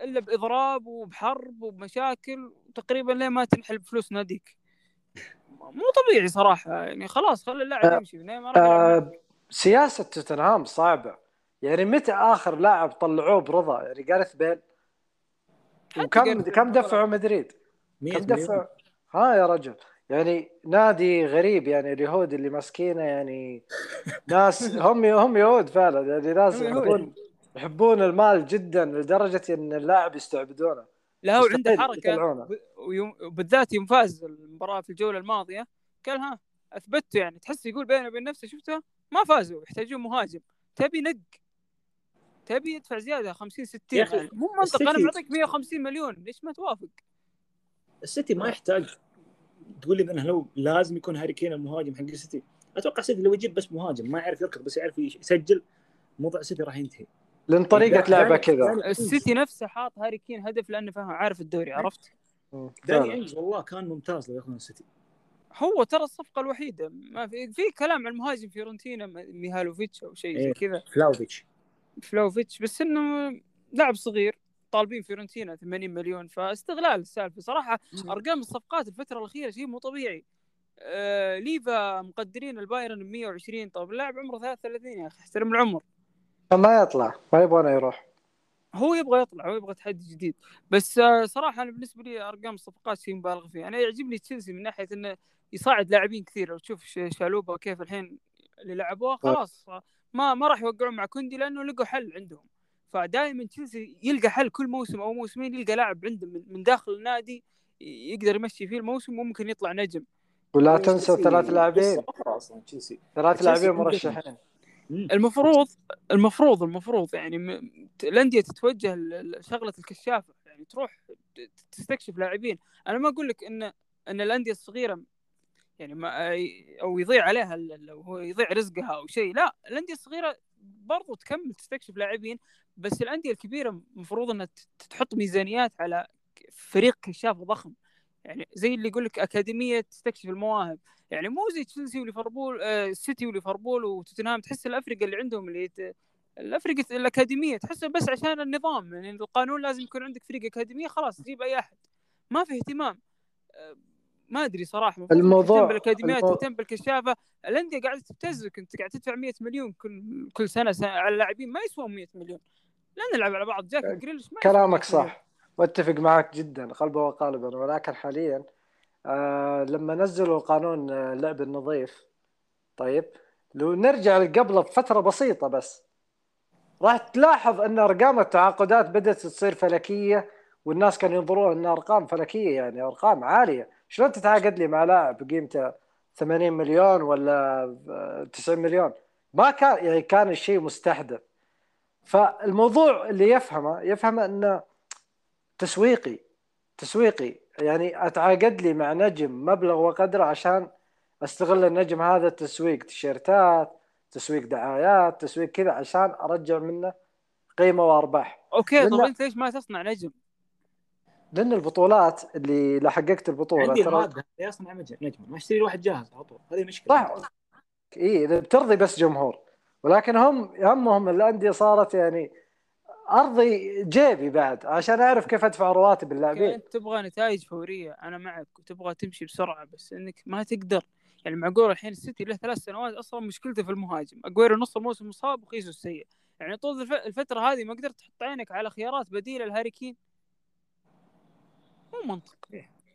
إلا بإضراب وبحرب وبمشاكل تقريبا لين ما تنحل بفلوس ناديك. مو طبيعي صراحة. يعني خلاص خلي اللاعب آه، يمشي. ما. آه سياسة توتنهام صعبة. يعني متى آخر لاعب طلعوه برضا؟ يعني جارث بيل. وكم كم. دفعوا مدريد؟ 100 كم مليون. دفع ها يا رجل. يعني نادي غريب يعني اليهود اللي ماسكينه يعني ناس هم هم يهود فعلا. يعني ناس. يحبون يحبون المال جدا لدرجة إن اللاعب يستعبدونه. لا هو عنده حركة وبالذات يوم فاز المباراة في الجولة الماضية قال ها اثبتوا يعني. تحس يقول بينه وبين نفسه شفتوا ما فازوا يحتاجون مهاجم. تبي نق. تبي يدفع زيادة 50 60 يا أخي، يعني مو منطق أنا معطيك 150 مليون ليش ما توافق؟ السيتي ما يحتاج تقول لي إنه لو لازم يكون هاري كين المهاجم حق السيتي أتوقع السيتي لو يجيب بس مهاجم ما يعرف يركض بس يعرف يسجل موضوع السيتي راح ينتهي لأن طريقة لعبه كذا السيتي نفسه حاط هاري كين هدف لأنه فاهم عارف الدوري عرفت؟ مم. داني. إنجز والله كان ممتاز لو ياخذون السيتي هو ترى الصفقة الوحيدة ما في في كلام عن المهاجم فيورنتينا ميهالوفيتش أو شيء زي إيه. كذا فلاوفيتش فلوفيتش بس إنه لاعب صغير طالبين فيورنتينا 80 مليون فاستغلال السالفة. صراحة أرقام الصفقات الفترة الأخيرة شيء مو طبيعي. آه ليفا مقدرين البايرن ب 120 طب اللاعب عمره 33 يا أخي احترم العمر. ما يطلع ما يبغونه يروح. هو يبغى يطلع هو يبغى تحدي جديد. بس آه صراحة أنا بالنسبة لي أرقام الصفقات شيء مبالغ فيه. أنا يعجبني تشيلسي من ناحية إنه يصعد لاعبين كثير. لو تشوف شالوبا كيف الحين اللي لعبوه خلاص. ما ما راح يوقعون مع كوندي لأنه لقوا حل عندهم. فدائما تشيلسي يلقى حل كل موسم أو موسمين يلقى لاعب عنده من, من داخل النادي يقدر يمشي فيه الموسم وممكن يطلع نجم. ولا تشيلسي ثلاث لاعبين. ثلاث لاعبين مرشحين. المفروض المفروض المفروض يعني الأندية تتوجه لشغلة الكشافة. يعني تروح تستكشف لاعبين. أنا ما أقول لك ان إن الأندية الصغيرة يعني ما أو يضيع عليها أو هو يضيع رزقها أو شيء. لا الأندية الصغيرة برضو تكمل تستكشف لاعبين بس الأندية الكبيرة المفروض إنها تحط ميزانيات على فريق كشاف ضخم. يعني زي اللي يقول لك أكاديمية تستكشف المواهب. يعني مو زي تشيلسي وليفربول آه وليفربول وتوتنهام. تحس الافرقه اللي عندهم اللي ت... الافرقه الأكاديمية تحسها بس عشان النظام. يعني القانون لازم يكون عندك فريق أكاديمية خلاص جيب أي أحد. ما في اهتمام. آه، ما أدري صراحة الموضوع- تهتم بالأكاديميات تهتم بالكشافة الانديه قاعدة تبتزك أنت قاعد تدفع 100 مليون كل كل سنة, سنة على اللاعبين ما يسوون 100 مليون. لا نلعب على بعض جاك جريليش ما يسوى كلامك 100 مليون. صح وأتفق معك جدا قلبا وقالبا ولكن حاليا آه لما نزلوا قانون آه، اللعب النظيف طيب لو نرجع قبله بفترة بسيطة بس راح تلاحظ أن أرقام التعاقدات بدأت تصير فلكية والناس كانوا ينظرون أنها أرقام فلكية يعني أرقام عالية. شلون تتعاقد لي مع لاعب قيمته 80 مليون ولا آه، 90 مليون؟ ما كان يعني كان الشيء مستحدث فالموضوع اللي يفهمه يفهم إنه تسويقي. تسويقي. يعني أتعاقد لي مع نجم مبلغ وقدره عشان أستغل النجم هذا تسويق تيشيرتات تسويق دعايات تسويق كذا عشان أرجع منه قيمة وأرباح. okay طب أنت ليش ما تصنع نجم؟ لأن البطولات اللي لا حققت البطولة عندي ترى الماده اللي اصنع نجم نجم ما اشتري واحد جاهز على طول هذه مشكلة. صح. اي إذا بترضي بس جمهور. ولكن هم همهم الأندية صارت يعني أرضي جيبي بعد عشان أعرف كيف أدفع رواتب اللاعبين. أنت تبغى نتائج فورية أنا معك وتبغى تمشي بسرعة بس إنك ما تقدر. يعني معقول الحين السيتي له ثلاث سنوات أصلا مشكلته في المهاجم. أجويرو نص الموسم مصاب وجيسوس سيء. يعني طول الف- الفترة هذه ما قدرت تحط عينك على خيارات بديلة لهاري كين. مو منطق.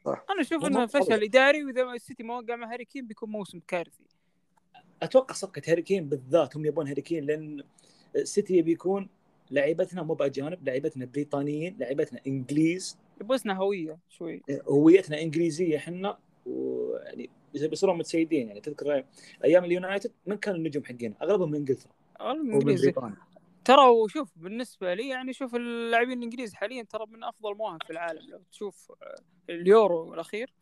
صح. أنا أشوف إنه. فشل إداري وإذا السيتي ما وقع مع هاري كين بيكون موسم كارثي. أتوقع صفقة هاري كين بالذات هم يبون هاري كين لأن السيتي يبي يكون لعيبتنا مو بأجانب لعيبتنا بريطانيين لعيبتنا إنجليز. يبغى هوية شوي. هويتنا إنجليزية إحنا ويعني بيصيرون متسيدين يعني تذكر أيام اليونايتد من كانوا النجوم حقين؟ أغلبهم من إنجلترا. ومن الانجليزي بريطانيا. ترى وشوف بالنسبة لي يعني شوف اللاعبين الإنجليز حاليا ترى من أفضل مواهب في العالم. لو تشوف آه، اليورو الأخير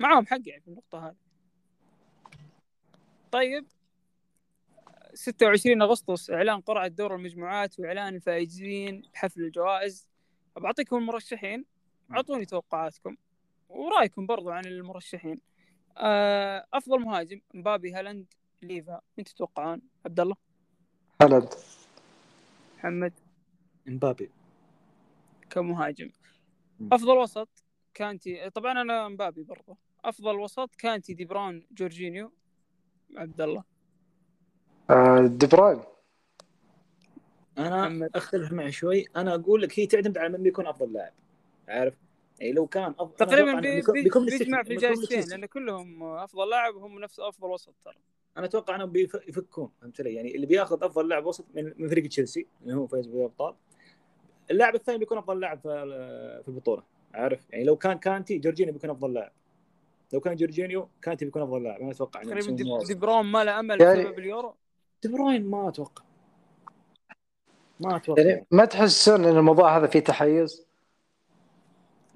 معاهم حق يعني في النقطة هذه. طيب. 26 أغسطس إعلان قرعة دور المجموعات وإعلان الفائزين بحفل الجوائز. بعطيكم المرشحين. أعطوني توقعاتكم ورأيكم برضو عن المرشحين. آه، أفضل مهاجم مبابي هالاند ليفا. من تتوقعون؟ عبد الله. هالاند. محمد. امبابي كمهاجم. أفضل وسط كانتي طبعا أنا مبابي برضه أفضل وسط كانتي دي بروين جورجينيو عبد الله. آه، دي بروين أنا محمد. أختلف معي شوي. أنا أقول لك هي تعتمد على من بيكون أفضل لاعب. عارف؟ يعني لو كان أفضل تقريبا بيكون. بيجمع في السيتي. لأن كلهم أفضل لاعب هم نفس أفضل وسط ترى. أنا أتوقع إنهم بيف- يفكون فهمت علي؟ يعني اللي بياخذ أفضل لاعب وسط من من فريق تشيلسي اللي هو فايز بالابطال اللاعب الثاني بيكون أفضل لاعب في في البطولة عارف؟ يعني لو كان كانتي جورجينيو بيكون أفضل لاعب. لو كان جورجينيو كانتي بيكون أفضل لاعب أنا أتوقع تقريبا بيسوون دي. دي برون ما له أمل يعني- بسبب اليورو؟ دي بروين ما أتوقع. ما أتوقع. يعني ما تحسون إن الموضوع هذا فيه تحيز؟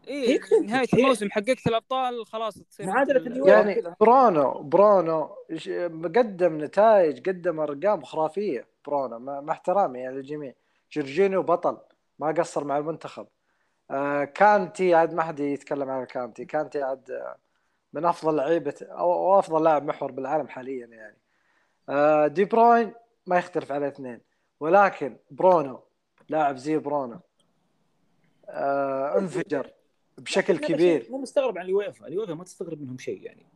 إيه هي كنت- نهاية الموسم حققت الأبطال خلاص تصير معادلة مثل- اليورو. يعني. برونو برونو ش- قدم نتائج قدم أرقام خرافية برونو مع مع احترامي يعني للجميع. جورجينيو بطل ما قصر مع المنتخب. آه كانتي عاد ما حد يتكلم عن كانتي. كانتي عاد آه، من أفضل لعيبة أو أفضل لاعب محور بالعالم حاليا يعني. آه، دي بروين ما يختلف على اثنين. ولكن برونو لاعب زي برونو آه انفجر. بشكل كبير. مو مستغرب عن اليويفا. اليويفا ما تستغرب منهم شيء يعني.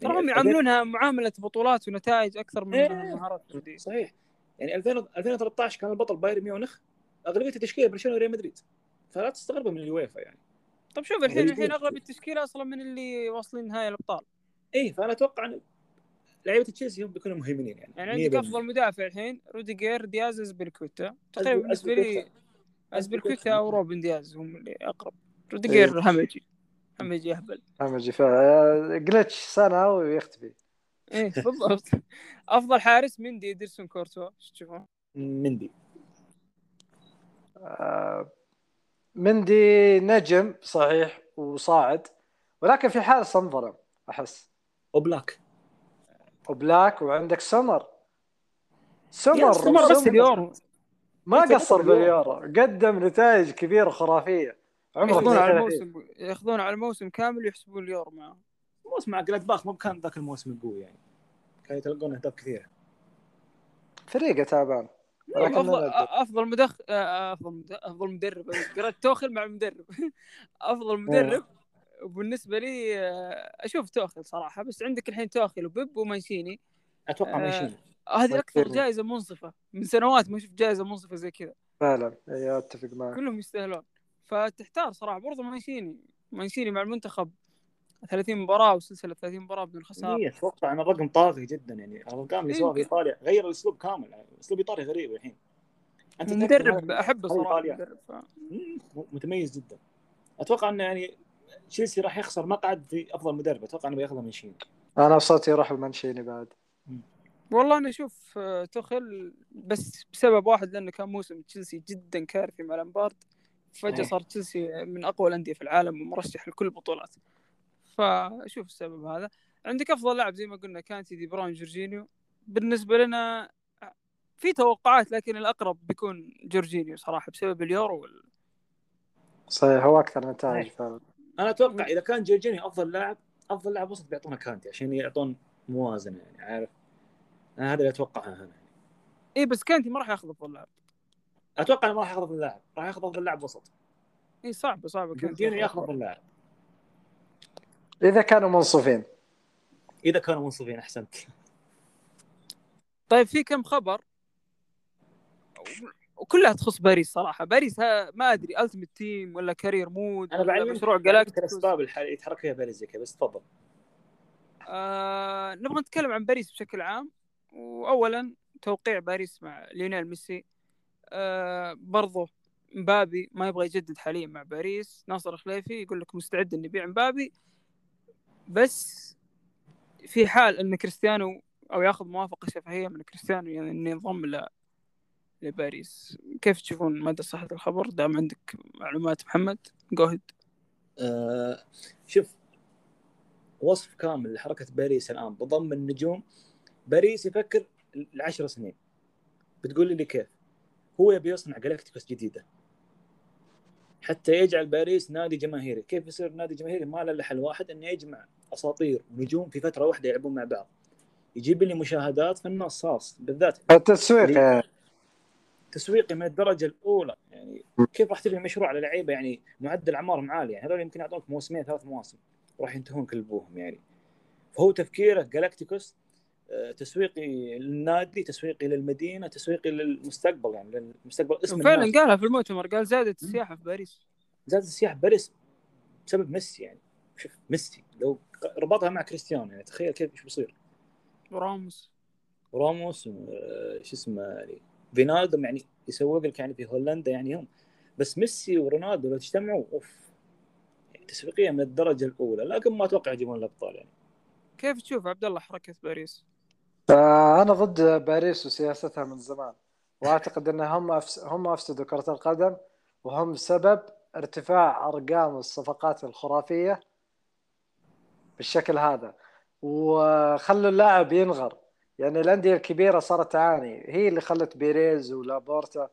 ترى هم يعاملونها معاملة بطولات ونتائج أكثر من إيه. مهارات صحيح. يعني 2000 2013 كان البطل بايرن ميونخ أغلبية التشكيلة برشلونة وريال مدريد. فلا تستغرب من اليويفا يعني. طب شوف الحين الحين أغلب التشكيلة أصلا من اللي واصلين نهائي الأبطال. اي فأنا أتوقع إن لعيبة تشيلسي هم بيكونوا مهيمنين يعني. يعني عندك افضل مدافع الحين روديجير دياز ازبلكوتا تقريبا بالنسبة لي ازبلكوتا أو روبن دياز هم اللي أقرب. روديجير إيه. همجي همجي أهبل. همجي فعلا glitch سنه ويختفي. إيه بالضبط. أفضل حارس مندي ادرسون كورتوا إيش تشوفون؟ مندي. آه، مندي نجم صحيح وصاعد ولكن في حارس انظلم أحس. أوبلاك أوبلاك وعندك سمر. سمر سمر بس اليورو. ما قصر. باليورو. قدم نتائج كبيرة خرافية. ياخذون على 32. الموسم ياخذون على الموسم كامل ويحسبون اليورو معاه موسم مع جلادباخ مو كان ذاك الموسم القوي يعني. كانوا يتلقون أهداف كثيرة. فريقه تعبان. افضل أفضل مدخ آه، أفضل مد- أفضل مدرب. قرأت توخل مع المدرب. أفضل مدرب. وبالنسبة لي آه، أشوف توخل صراحة. بس عندك الحين توخل وبيب ومانشيني. أتوقع آه، ماشيين هذه أكثر مانشيني. جائزة منصفة. من سنوات ما شفت جائزة منصفة زي كذا. فعلا. أي أتفق معك. كلهم يستاهلون. فتحتار صراحة برضه مانشيني مانشيني مع المنتخب 30 مباراة وسلسلة 30 مباراة بدون خسارة. إيه، أتوقع إن الرقم طاغي جدا يعني. الأرقام اللي. سواها في ايطاليا غير الأسلوب كامل اسلوب ايطالي غريب الحين. تتأكد مدرب أحبه صراحة إيطاليا. المدرب ف... مم، متميز جدا. أتوقع إنه يعني تشيلسي راح يخسر مقعد في أفضل مدرب. أتوقع إنه بياخذه من شين أنا بصوتي يروح المنشيني بعد. والله أنا أشوف آه، توخل بس بسبب واحد لأنه كان موسم تشيلسي جدا كارثي مع لامبارد. فجأة إيه. صار تشيلسي من أقوى الأندية في العالم ومرشح لكل البطولات. فاشوف السبب هذا. عندك أفضل لاعب زي ما قلنا كانتي دي بروين جورجينيو. بالنسبة لنا في توقعات لكن الأقرب بيكون جورجينيو صراحة بسبب اليورو وال... صحيح هو أكثر نتائج. فعلا. أنا أتوقع إذا كان جورجينيو أفضل لاعب أفضل لاعب وسط بيعطونا كانتي عشان يعطون موازنة يعني عارف؟ أنا هذا اللي أتوقعه أنا اي إيه، بس كانتي ما راح ياخذ أفضل لاعب. أتوقع إنه ما راح ياخذ افضل لاعب راح ياخذ افضل لاعب وسط. إي صعبه صعبه كانتي جورجينيو ياخذ افضل لاعب إذا كانوا منصفين. إذا كانوا منصفين أحسنت. طيب في كم خبر؟ وكلها تخص باريس صراحة. باريس ها ما أدري Ultimate Team ولا Career Mode أنا بعلمك مشروع بعلمك Galacticos؟ الاسباب اللي يتحرك فيها باريس زي كذا بس تفضل. آه نبغى نتكلم عن باريس بشكل عام. واولا توقيع باريس مع ليونيل ميسي. آه برضو مبابي ما يبغى يجدد حاليا مع باريس. ناصر الخليفي يقول لك مستعد إنه يبيع مبابي. بس في حال إن كريستيانو أو ياخذ موافقة شفهية من كريستيانو يعني إنه ينضم ل لباريس. كيف تشوفون مدى صحة الخبر؟ دام عندك معلومات محمد جوهد آه شوف وصف كامل لحركة باريس الآن. بضم النجوم. باريس يفكر العشر سنين. بتقول لي كيف؟ هو يبي يصنع جلاكتيكوس جديدة. حتى يجعل باريس نادي جماهيري. كيف يصير نادي جماهيري؟ ما له حل واحد إنه يجمع أساطير ونجوم في فترة واحدة يلعبون مع بعض. يجيب لي مشاهدات في النصاص بالذات. التسويق. تسويقي من الدرجة الأولى. يعني كيف راح تبني مشروع على لعيبة يعني معدل أعمارهم عالي؟ يعني هذول يمكن يعطونك موسمين ثلاث مواسم وراح ينتهون كل ابوهم يعني. فهو تفكيره جالاكتيكوس تسويقي للنادي تسويقي للمدينة تسويقي للمستقبل يعني للمستقبل اسم فعلا الناس. قالها في المؤتمر قال زادت السياحة في باريس. زاد السياح باريس بسبب ميسي يعني شوف ميسي لو ربطها مع كريستيانو يعني تخيل كيف إيش بيصير. وراموس. وراموس آه، شو اسمه يعني فينالدوم يعني يسوق لك يعني في هولندا يعني هم. بس ميسي ورونالدو لو اجتمعوا أوف يعني تسويقية من الدرجة الأولى لكن ما أتوقع يجيبون الأبطال يعني. كيف تشوف عبد الله حركة باريس؟ أنا ضد باريس وسياستها من زمان وأعتقد أن هم. هم أفسدوا كرة القدم وهم سبب ارتفاع أرقام الصفقات الخرافية بالشكل هذا. وخلوا اللاعب ينغر. يعني الأندية الكبيرة صارت تعاني. هي اللي خلت بيريز ولابورتا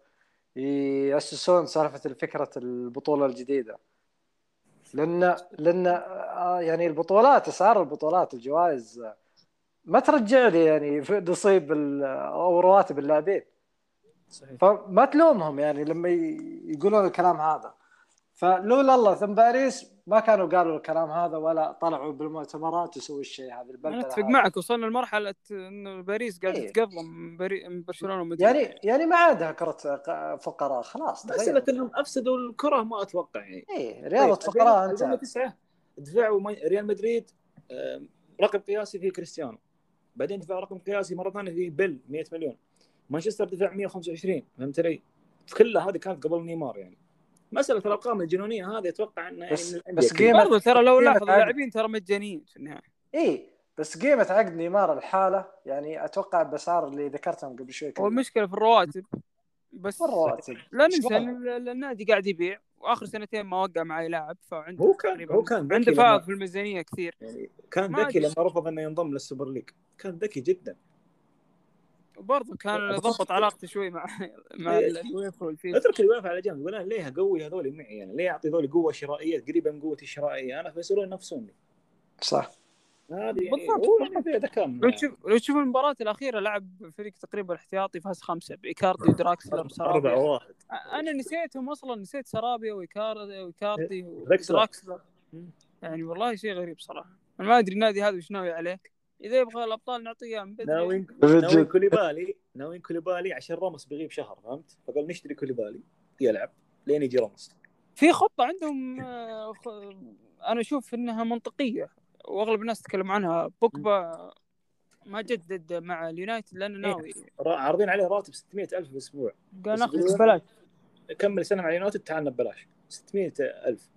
يأسسون سالفة فكره البطولة الجديدة. لأن لأن آه، يعني البطولات أسعار البطولات الجوائز ما ترجع لي يعني نصيب ال- أو رواتب اللاعبين. صحيح. فما تلومهم يعني لما يقولون الكلام هذا. فلولا الله ثم باريس ما كانوا قالوا الكلام هذا ولا طلعوا بالمؤتمرات وسووا الشيء هذا أنا البلبله أتفق. معك وصلنا لمرحلة انه باريس قاعد إيه. تتقضم بري- من برشلونة ومدريد. يعني يعني ما عادها كرة ق- فقراء خلاص مساله انهم أفسدوا الكرة ما أتوقع يعني. إيه رياضة طيب، فقراء 2009 أنت. 2009 دفعوا مي- ريال مدريد رقم قياسي في كريستيانو. بعدين دفع رقم قياسي مرة ثانية في بيل 100 مليون مانشستر دفع 125 فهمت علي؟ كلها هذه كانت قبل نيمار يعني مسألة الأرقام الجنونية هذه أتوقع انه يعني بس- الأندية بس. قيمة- برضو ترى لو لاحظ عقد. اللاعبين ترى مجانيين في النهاية إيه بس قيمة عقد نيمار الحالة يعني أتوقع باسعار اللي ذكرتهم قبل شوي كلها. والمشكلة في الرواتب بس والرواتب لا ننسى النادي قاعد يبيع وآخر سنتين ما وقع مع اي لاعب فعنده هو كان هو كان عنده فائض في الميزانية كثير. يعني كان ذكي. لما رفض إنه ينضم لل Super League. كان ذكي جدا. وبرضه كان ضبط علاقته شوي مع مع إيه. والفيفا. أترك الويفا على جنب يقول أنا ليه أقوي هذول معي؟ يعني ليه أعطي هذول قوة شرائية قريبة من قوتي الشرائية؟ أنا فيصيرون ينافسوني صح. هذه يعني بالضبط. هو في ذكاء لو تشوف لو تشوف المباراة الأخيرة لعب فريق تقريبا احتياطي فاز خمسة. بإيكاردي ودراكسلر سرابيا واحد. أنا نسيتهم أصلا. نسيت سرابيا وإيكاردي وإيكاردي دراكسلر. ودراكسلر. يعني والله شيء غريب صراحة. أنا ما أدري النادي هذا وش ناوي عليه. إذا يبغى الأبطال نعطيه إياه من بدري. ناويين كوليبالي. ناويين كوليبالي عشان راموس بيغيب شهر فهمت؟ فقال نشتري كوليبالي. يلعب. لين يجي راموس. في خطة عندهم آه، خ- أنا أشوف وأغلب الناس تتكلم عنها. بوكبا ما جدد مع اليونايتد لأنه ناوي. را- عارضين عليه راتب 600 ألف بالأسبوع قال ناخذ ببلاش. كمل سنة مع اليونايتد تعالنا ببلاش. 600 ألف.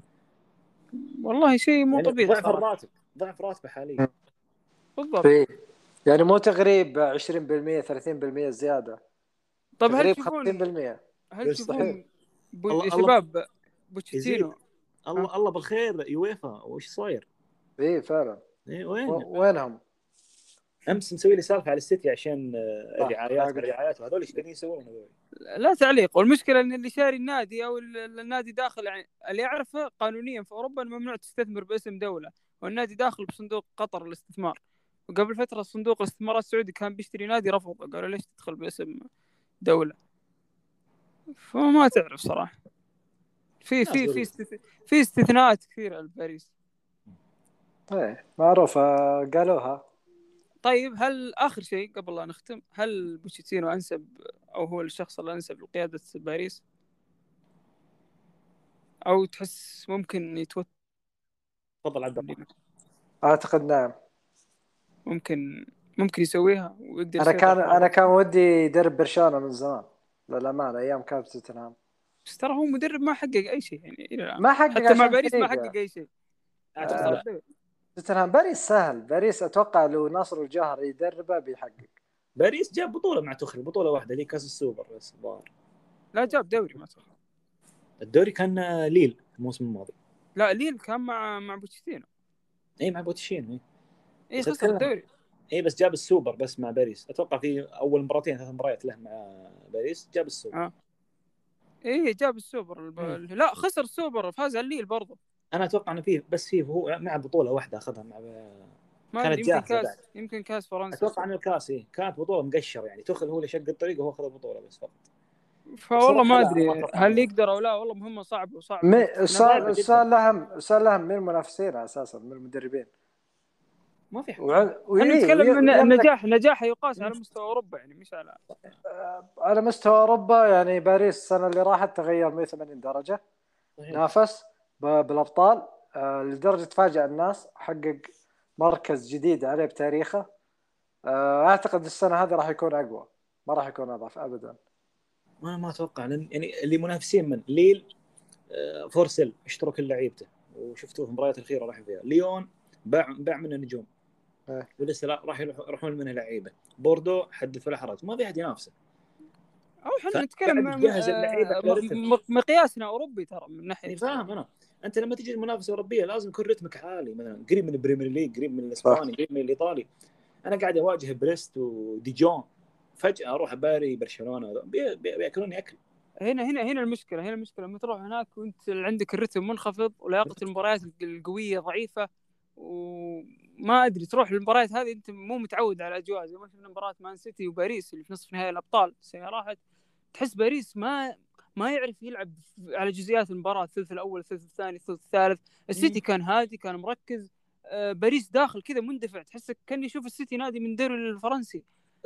والله شيء مو يعني طبيعي ضعف. الراتب ضعف راتبه حاليا. بالضبط. إيه. يعني مو تغريب 20% 30% زيادة. طيب هل تشوفون 50% هل. تشوفون بو... شباب بوتشيتينو؟ الله الله بالخير يويفا وش صاير؟ إيه فعلا إيه وين؟ وينهم؟ أمس مسوي لي سالفة على السيتي عشان آه،. الرعايات. الرعايات وهذول إيش قاعدين يسوون هذول؟ لا تعليق والمشكلة إن اللي شاري النادي أو ال- النادي داخل يعني اللي يعرفه قانونيا في أوروبا ممنوع تستثمر باسم دولة والنادي داخل بصندوق قطر للاستثمار وقبل فترة صندوق الاستثمارات السعودي كان بيشتري نادي رفض قالوا ليش تدخل باسم دولة فما تعرف صراحة في في في. في استثناءات كثيرة لباريس إيه معروفة قالوها. طيب هل آخر شيء قبل لا نختم هل بوتشيتينو أنسب أو هو الشخص الانسب لقيادة باريس؟ أو تحس ممكن يتوتر؟ تفضل عبد الله. أعتقد نعم. ممكن ممكن يسويها ويقدر أنا كان أنا كان ودي يدرب برشلونة من زمان للأمانة أيام كان في توتنهام. بس ترى هو مدرب ما حقق أي شيء يعني إلى الآن. ما حقق حتى مع باريس ما فريقه. حقق أي شيء. اعتقد آه. لا. توتنهام باريس سهل. باريس أتوقع لو ناصر الجوهر يدربه بيحقق. باريس جاب بطولة مع توخيل بطولة واحدة اللي كاس السوبر بس الظاهر. لا جاب دوري ما تخ... الدوري كان آه، ليل الموسم الماضي. لا ليل كان مع مع بوتشيتينو. إي مع بوتشين إي. خسر. الدوري. إي بس جاب السوبر بس مع باريس. أتوقع في أول مباراتين ثلاث مباريات له مع باريس جاب السوبر. آه. إي جاب السوبر. الب... لا خسر السوبر فاز على الليل برضه أنا أتوقع إنه فيه بس فيه هو مع بطولة واحدة أخذها مع ما كانت يمكن كاس بعد. يمكن كاس فرنسا. أتوقع ان الكاس إيه. كانت بطولة مقشر يعني توخيل هو اللي شق الطريق وهو أخذ البطولة بس فقط. فوالله ما أدري هل يقدر أو لا والله مهمة صعبه وصعبه جداً. السؤال الاهم السؤال الاهم من المنافسين أساسا من المدربين. ما في حد. وعن... وإيه، نتكلم وي- إن ويملك- النجاح نجاحه يقاس على مستوى أوروبا يعني مش على على مستوى أوروبا يعني باريس السنة اللي راحت تغير 180 درجة صحيح. نافس. بالأبطال آه، لدرجة تفاجأ الناس حقق مركز جديد عليه بتاريخه. آه، أعتقد السنة هذه راح يكون أقوى ما راح يكون أضعف ابدا. ما ما أتوقع لأن يعني اللي منافسين من؟ ليل آه، فورسل اشتروا كل لعيبته وشفتوه في المباريات الأخيرة راح فيها. ليون باع باع منه نجوم. إيه. ولسه لا راح يروح- يروحون منه لعيبة. بوردو حدث ولا حرج ما في أحد ينافسه. أو إحنا نتكلم مقياسنا أوروبي ترى من ناحية فاهم أنا. أنت لما تجي المنافسة الأوروبية لازم يكون رتمك عالي مثلا قريب من ال Premier League قريب من الإسباني قريب من الإيطالي. أنا قاعد أواجه بريست وديجون فجأة أروح باري برشلونة بي- بي- بيأكلوني أكل. هنا هنا هنا المشكلة هنا المشكلة. لما تروح هناك وأنت عندك الرتم منخفض ولياقة المباريات القوية ضعيفة وما أدري تروح المباريات هذه أنت مو متعود على الأجواء. زي ما شفنا مباراة مان سيتي وباريس اللي في نصف نهائي الأبطال السنة راحت. تحس باريس ما ما يعرف يلعب على جزئيات المباراة الثلث الأول الثلث الثاني الثلث الثالث. السيتي كان هادي كان مركز. آه، باريس داخل كذا مندفع. تحسك كان يشوف السيتي نادي من الدوري الفرنسي.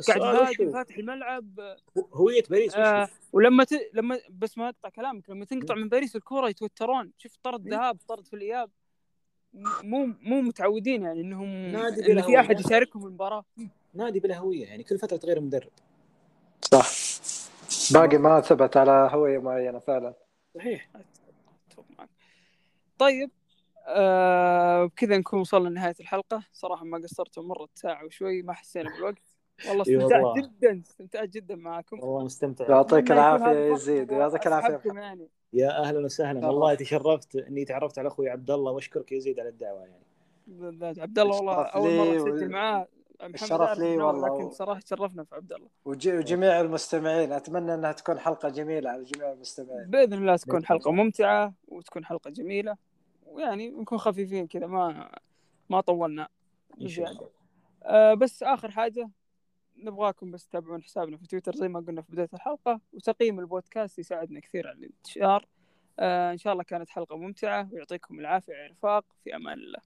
قاعد هادي فاتح الملعب. هوية باريس آه ولما ت... لما بس ما أقطع كلامك. لما تنقطع من باريس الكورة يتوترون. شوف طرد ذهاب طرد في الإياب. مو مو متعودين يعني إنهم نادي بلا في أحد هوية. يشاركهم المباراة. نادي بلا هوية يعني كل فترة تغير مدرب. صح. باقي ما ثبت على هويه معينة فعلا. صحيح. طيب آه بكذا نكون وصلنا لنهاية الحلقة. صراحة ما قصرتوا مرت ساعة وشوي ما حسينا بالوقت. والله استمتعت. جدا استمتعت جدا معاكم. والله مستمتع. يعطيك العافية يا يزيد يعطيك العافية. يعني. يا أهلا وسهلا. الله. والله تشرفت إني تعرفت على أخوي عبد الله وأشكرك يا زيد على الدعوة يعني. عبد الله والله أول مرة أسجل معاه. الشرف لي والله. لكن صراحة تشرفنا في عبد الله. وج- وجميع المستمعين أتمنى إنها تكون حلقة جميلة على جميع المستمعين. بإذن الله تكون بإذن حلقة ممتعة وتكون حلقة جميلة ويعني نكون خفيفين كذا ما ما طولنا بزياده آه بس آخر حاجة نبغاكم بس تتابعون حسابنا في تويتر زي ما قلنا في بداية الحلقة وتقييم البودكاست يساعدنا كثير على الانتشار. آه إن شاء الله كانت حلقة ممتعة ويعطيكم العافية يا رفاق في أمان الله.